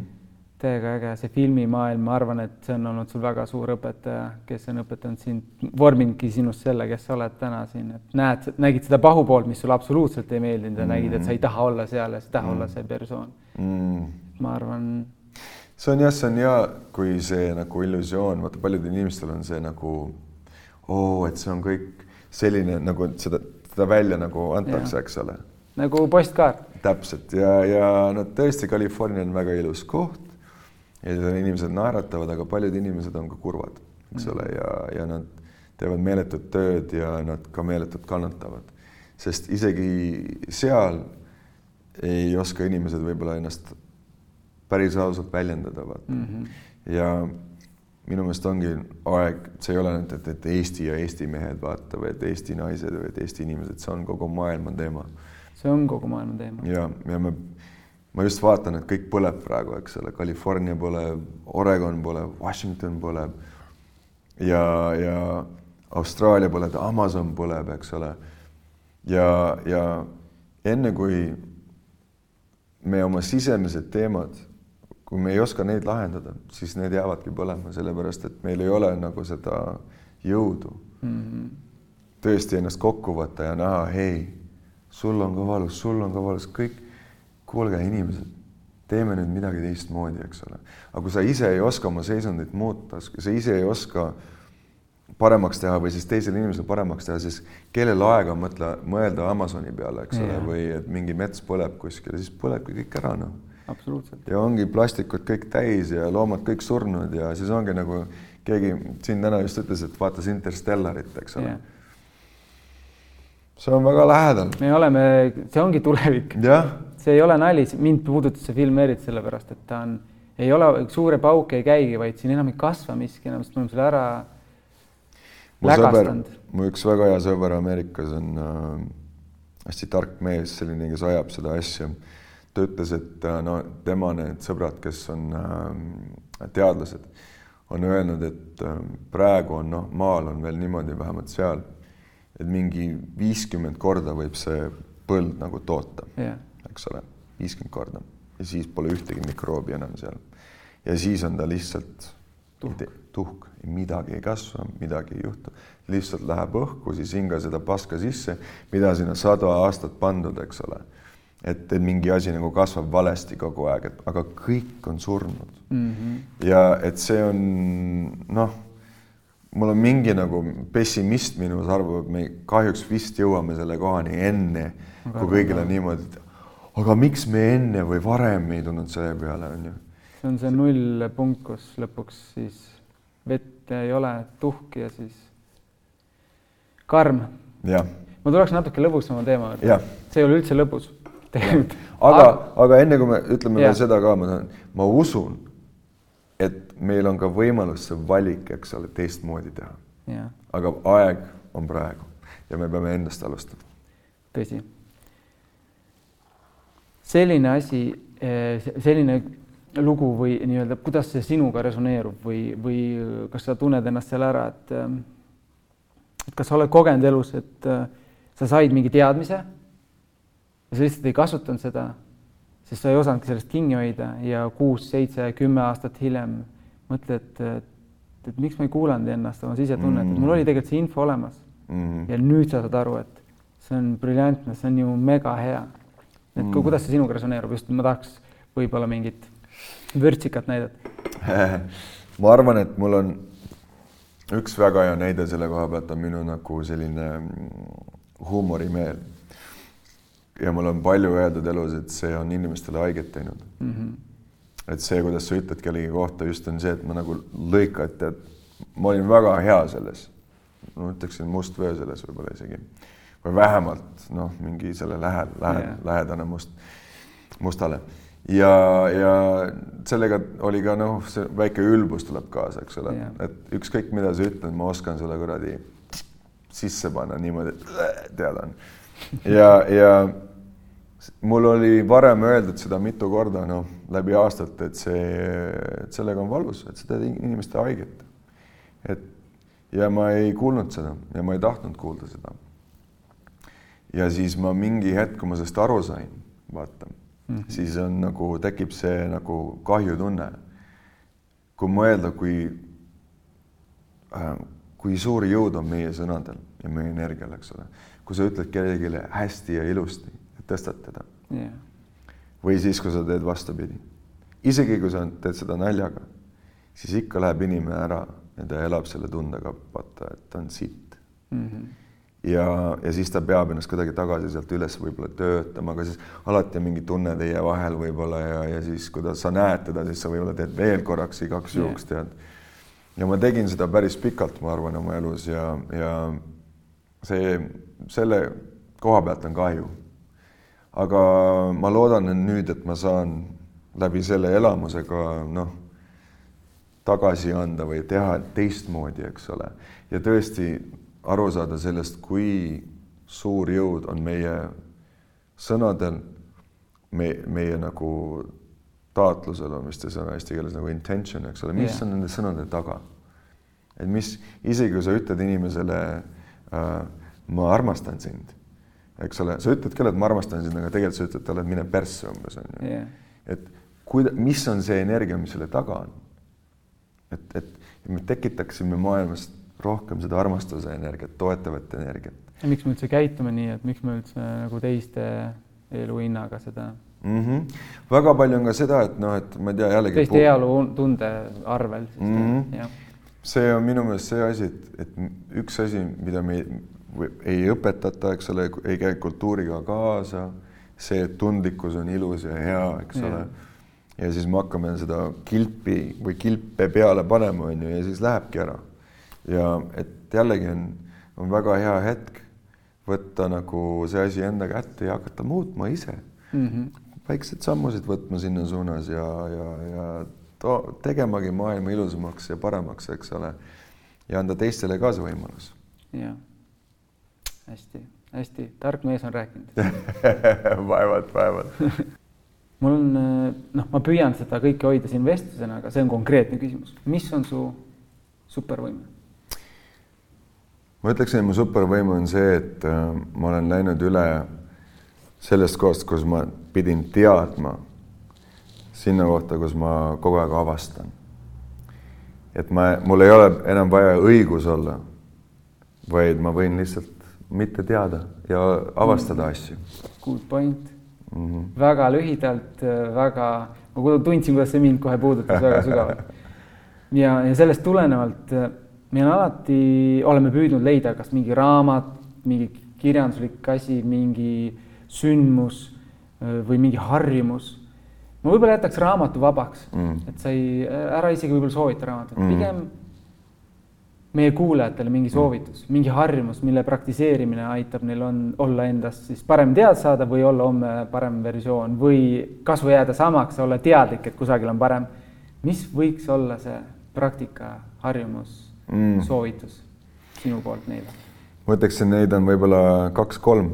Speaker 1: täiega äge, see filmimaailm, ma arvan, et see on olnud sul väga suur õpetaja, kes on õpetanud sind, vorminudki sinust selle, kes sa oled täna siin, et näed, nägid seda pahupoolt, mis sulle absoluutselt ei meeldinud ja mm -hmm. nägid, et sa ei taha olla seal ja sa ei taha mm -hmm. olla see persoon mm. -hmm. ma arvan
Speaker 2: see on jah, see on hea, kui see nagu illusioon, vaata paljudel inimestel on see nagu oo, et see on kõik selline nagu seda, seda välja nagu antakse, eks ole.
Speaker 1: nagu postkaart.
Speaker 2: täpselt ja, ja no tõesti, California on väga ilus koht ja inimesed naeratavad, aga paljud inimesed on ka kurvad, eks mm. ole, ja, ja nad teevad meeletut tööd ja nad ka meeletult kannatavad, sest isegi seal ei oska inimesed võib-olla ennast päris ausalt väljendada, vaata mm. -hmm. ja minu meelest ongi aeg, see ei ole ainult, et, et Eesti ja Eesti mehed vaata või et Eesti naised või et Eesti inimesed, see on kogu maailma teema.
Speaker 1: see on kogu maailma teema.
Speaker 2: ja, ja me, ma just vaatan, et kõik põleb praegu, eks ole, California põleb, Oregon põleb, Washington põleb ja, ja Austraalia põleb, Amazon põleb, eks ole. ja, ja enne kui me oma sisemised teemad, kui me ei oska neid lahendada, siis need jäävadki põlema, sellepärast et meil ei ole nagu seda jõudu mm -hmm. tõesti ennast kokku võtta ja näha, hei, sul on ka valus, sul on ka valus, kõik, kuulge, inimesed, teeme nüüd midagi teistmoodi, eks ole. aga kui sa ise ei oska oma seisundit muuta, sa ise ei oska paremaks teha või siis teisele inimesele paremaks teha, siis kellel aega mõtle, mõelda Amazoni peale, eks ole, või et mingi mets põleb kuskil, siis põlebki kõik ära, noh.
Speaker 1: Absoluutselt.
Speaker 2: ja ongi plastikut kõik täis ja loomad kõik surnud ja siis ongi nagu keegi siin täna just ütles, et vaatas Interstellarit, eks ole yeah. see on väga lähedal.
Speaker 1: me oleme, see ongi tulevik. see ei ole nali, mind puudutas see film eriti sellepärast, et ta on, ei ole suure pauk ei käigi, vaid siin enam ei kasva miski enam, sest me oleme selle ära
Speaker 2: mu sõber, mu üks väga hea sõber Ameerikas on äh, hästi tark mees, selline, kes ajab seda asja. Ta ütles, et äh, no tema need sõbrad, kes on äh, teadlased, on öelnud, et äh, praegu on noh, maal on veel niimoodi, vähemalt seal, et mingi viiskümmend korda võib see põld nagu toota yeah., eks ole, viiskümmend korda ja siis pole ühtegi mikroobi enam seal. ja siis on ta lihtsalt tuhk, tuhk, midagi ei kasva, midagi ei juhtu, lihtsalt läheb õhku, siis hinga seda paska sisse, mida sinna sada aastat pandud, eks ole. Et mingi asi nagu kasvab valesti kogu aeg, et aga kõik on surnud mm. -hmm. ja et see on noh, mul on mingi nagu pessimist minus arvab, et me kahjuks vist jõuame selle kohani enne, kui kõigil on niimoodi, et aga miks me enne või varem ei tulnud selle peale, on ju
Speaker 1: see on see nullpunkt, kus lõpuks siis vett ei ole, tuhk ja siis karm. ma tuleks natuke lõbusama teema juurde. see ei ole üldse lõbus
Speaker 2: tegelikult. <laughs> aga, aga enne kui me ütleme veel seda ka, ma tahan, ma usun, et meil on ka võimalus see valik, eks ole, teistmoodi teha. aga aeg on praegu ja me peame endast alustama.
Speaker 1: tõsi. selline asi, eh, selline lugu või nii-öelda, kuidas see sinuga resoneerub või, või kas sa tunned ennast seal ära, et ähm, et kas sa oled kogenud elus, et äh, sa said mingi teadmise ja sa lihtsalt ei kasutanud seda, sest sa ei osanudki sellest kinni hoida ja kuus, seitse, kümme aastat hiljem mõtled, et, et, et miks ma ei kuulanud ennast, oma sisetunnet mm, -hmm. mul oli tegelikult see info olemas mm. -hmm. ja nüüd sa saad aru, et see on briljantne, see on ju mega hea. et mm -hmm. kuidas see sinuga resoneerub, just ma tahaks võib-olla mingit vürtsikat näidet <laughs>
Speaker 2: ma arvan, et mul on üks väga hea näide selle koha pealt on minu nagu selline huumorimeel. Ja mul on palju öeldud elus, et see on inimestele haiget teinud mm. -hmm. et see, kuidas sa ütled kellegi kohta, just on see, et ma nagu lõikan, et ma olin väga hea selles. ma ütleksin must vöö selles võib-olla isegi või vähemalt noh, mingi selle lähe, lähe yeah., lähedane must, mustale ja, ja sellega oli ka noh, see väike ülbus tuleb kaasa, eks ole yeah., et ükskõik, mida sa ütled, ma oskan sulle kuradi sisse panna niimoodi, et tead on. ja, ja mul oli varem öeldud seda mitu korda, noh, läbi aastate, et see, et sellega on valus, et sa teed inimestele haiget. et ja ma ei kuulnud seda ja ma ei tahtnud kuulda seda. ja siis ma mingi hetk, kui ma sellest aru sain, vaata mm, -hmm. siis on nagu tekib see nagu kahjutunne. kui mõelda, kui äh,, kui suur jõud on meie sõnadel ja meie energial, eks ole, kui sa ütled kellelegi hästi ja ilusti, teda yeah.. või siis, kui sa teed vastupidi, isegi kui sa teed seda naljaga, siis ikka läheb inimene ära ja ta elab selle tundega, vaata, et ta on sitt mm. -hmm ja, ja siis ta peab ennast kuidagi tagasi sealt üles võib-olla töötama, aga siis alati on mingi tunne teie vahel võib-olla ja, ja siis, kui ta, sa näed teda, siis sa võib-olla teed veel korraks igaks juhuks tead. ja ma tegin seda päris pikalt, ma arvan, oma elus ja, ja see, selle koha pealt on kahju. Aga ma loodan nüüd, et ma saan läbi selle elamusega noh, tagasi anda või teha teistmoodi, eks ole. ja tõesti aru saada sellest, kui suur jõud on meie sõnadel, me, meie nagu taotlusel on vist see sõna eesti keeles nagu intention, eks ole, mis yeah. on nende sõnade taga. et mis, isegi kui sa ütled inimesele äh, ma armastan sind, eks ole, sa ütled küll, et ma armastan sind, aga tegelikult sa ütled talle, et mine persse umbes on ju yeah.. et kuida-, mis on see energia, mis selle taga on? et, et me tekitaksime maailmas rohkem seda armastuse energiat, toetavat energiat.
Speaker 1: ja miks me üldse käitume nii, et miks me üldse nagu teiste elu hinnaga seda
Speaker 2: mm? -hmm. väga palju on ka seda, et noh, et ma ei tea jällegi.
Speaker 1: teiste heaolutunde arvel siis mm.
Speaker 2: -hmm. see on minu meelest see asi, et, et üks asi, mida me ei, õpetata, eks ole, ei käi kultuuriga kaasa, see, tundlikkus on ilus ja hea, eks ja. ole. ja siis me hakkame seda kilpi või kilpe peale panema, on ju, ja siis lähebki ära ja et jällegi on, on väga hea hetk võtta nagu see asi enda kätte ja hakata muutma ise mm. -hmm. väiksed sammusid võtma sinna suunas ja, ja, ja to, tegemagi maailma ilusamaks ja paremaks, eks ole. ja anda teistele ka see võimalus.
Speaker 1: jah, hästi, hästi tark mees on rääkinud <laughs>
Speaker 2: vaevalt, vaevalt <laughs>
Speaker 1: mul on, noh, ma püüan seda kõike hoida siin vestlusena, aga see on konkreetne küsimus, mis on su supervõime?
Speaker 2: ma ütleksin, et mu supervõime on see, et äh, ma olen läinud üle sellest kohast, kus ma pidin teadma, sinna kohta, kus ma kogu aeg avastan. et ma, mul ei ole enam vaja õigus olla, vaid ma võin lihtsalt mitte teada ja avastada -hmm. asju.
Speaker 1: Good point mm. -hmm. väga lühidalt, äh, väga, ma tundsin, kuidas see mind kohe puudutas väga sügavalt. <laughs> ja, ja sellest tulenevalt äh, me alati oleme püüdnud leida kas mingi raamat, mingi kirjanduslik asi, mingi sündmus või mingi harjumus. ma võib-olla jätaks raamatu vabaks mm., et sa ei, ära isegi võib-olla soovita raamatut mm., pigem meie kuulajatele mingi soovitus mm., mingi harjumus, mille praktiseerimine aitab neil on, olla endast siis parem teada saada või olla homme parem versioon või kasvõi jääda samaks, olla teadlik, et kusagil on parem. mis võiks olla see praktika, harjumus mm. soovitus sinu poolt neile?
Speaker 2: ma ütleksin, neid on võib-olla kaks-kolm.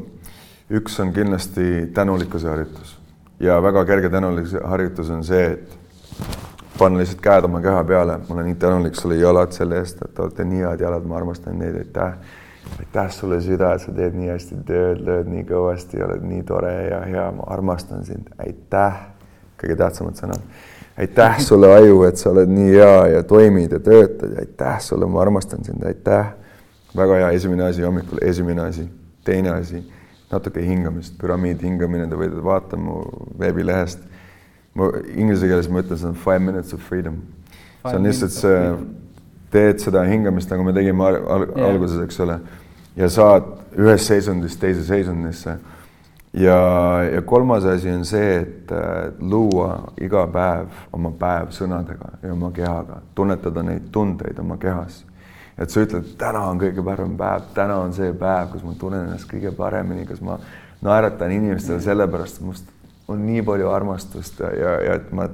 Speaker 2: üks on kindlasti tänulikkuse harjutus ja väga kerge tänulikkuse harjutus on see, et panna lihtsalt käed oma keha peale, ma olen nii tänulik sulle, jalad, selle eest, et te olete nii head jalad, ma armastan neid, aitäh. aitäh sulle, süda, et sa teed nii hästi tööd, lööd nii kõvasti, oled nii tore ja hea, ma armastan sind, aitäh. kõige tähtsamad sõnad. Aitäh sulle, aju, et sa oled nii hea ja toimid ja töötad. Ja aitäh sulle, ma armastan sind, aitäh. väga hea. Esimene asi hommikul, esimene asi, teine asi, natuke hingamist, püramiid hingamine, te võite vaadata mu veebilehest. Ma inglise keeles ma ütlen, see on five minutes of freedom. see on lihtsalt see, teed seda hingamist, nagu me tegime al al yeah. alguses, eks ole, ja saad ühest seisundist teise seisundisse ja, ja kolmas asi on see, et luua iga päev oma päev sõnadega ja oma kehaga, tunnetada neid tundeid oma kehas. et sa ütled, täna on kõige parem päev, täna on see päev, kus ma tunnen ennast kõige paremini, kas ma naeratan inimestele sellepärast, et must on nii palju armastust ja, ja, et ma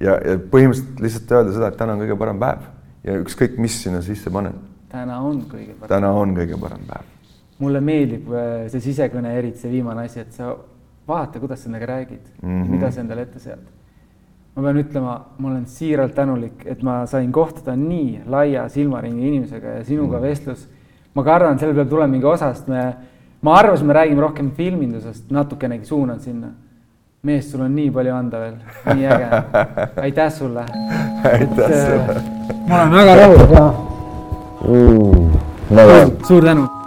Speaker 2: ja, ja põhimõtteliselt lihtsalt öelda seda, et täna on kõige parem päev ja ükskõik, mis sinna sisse paned.
Speaker 1: täna on kõige parem.
Speaker 2: täna on kõige parem päev
Speaker 1: mulle meeldib äh, see sisekõne, eriti see viimane asi, et sa vaata, kuidas sa nendega räägid mm, -hmm. mida sa endale ette sead. ma pean ütlema, ma olen siiralt tänulik, et ma sain kohtuda nii laia silmaringi inimesega ja sinuga mm -hmm. vestlus. ma kardan, sellel peab tulema mingi osa, sest me, ma arvasin, me räägime rohkem filmindusest, natukenegi suunan sinna. Mees, sul on nii palju anda veel, nii äge. <laughs> aitäh sulle.
Speaker 2: aitäh sulle.
Speaker 1: ma olen väga rahul ja
Speaker 2: mm,. suur
Speaker 1: tänu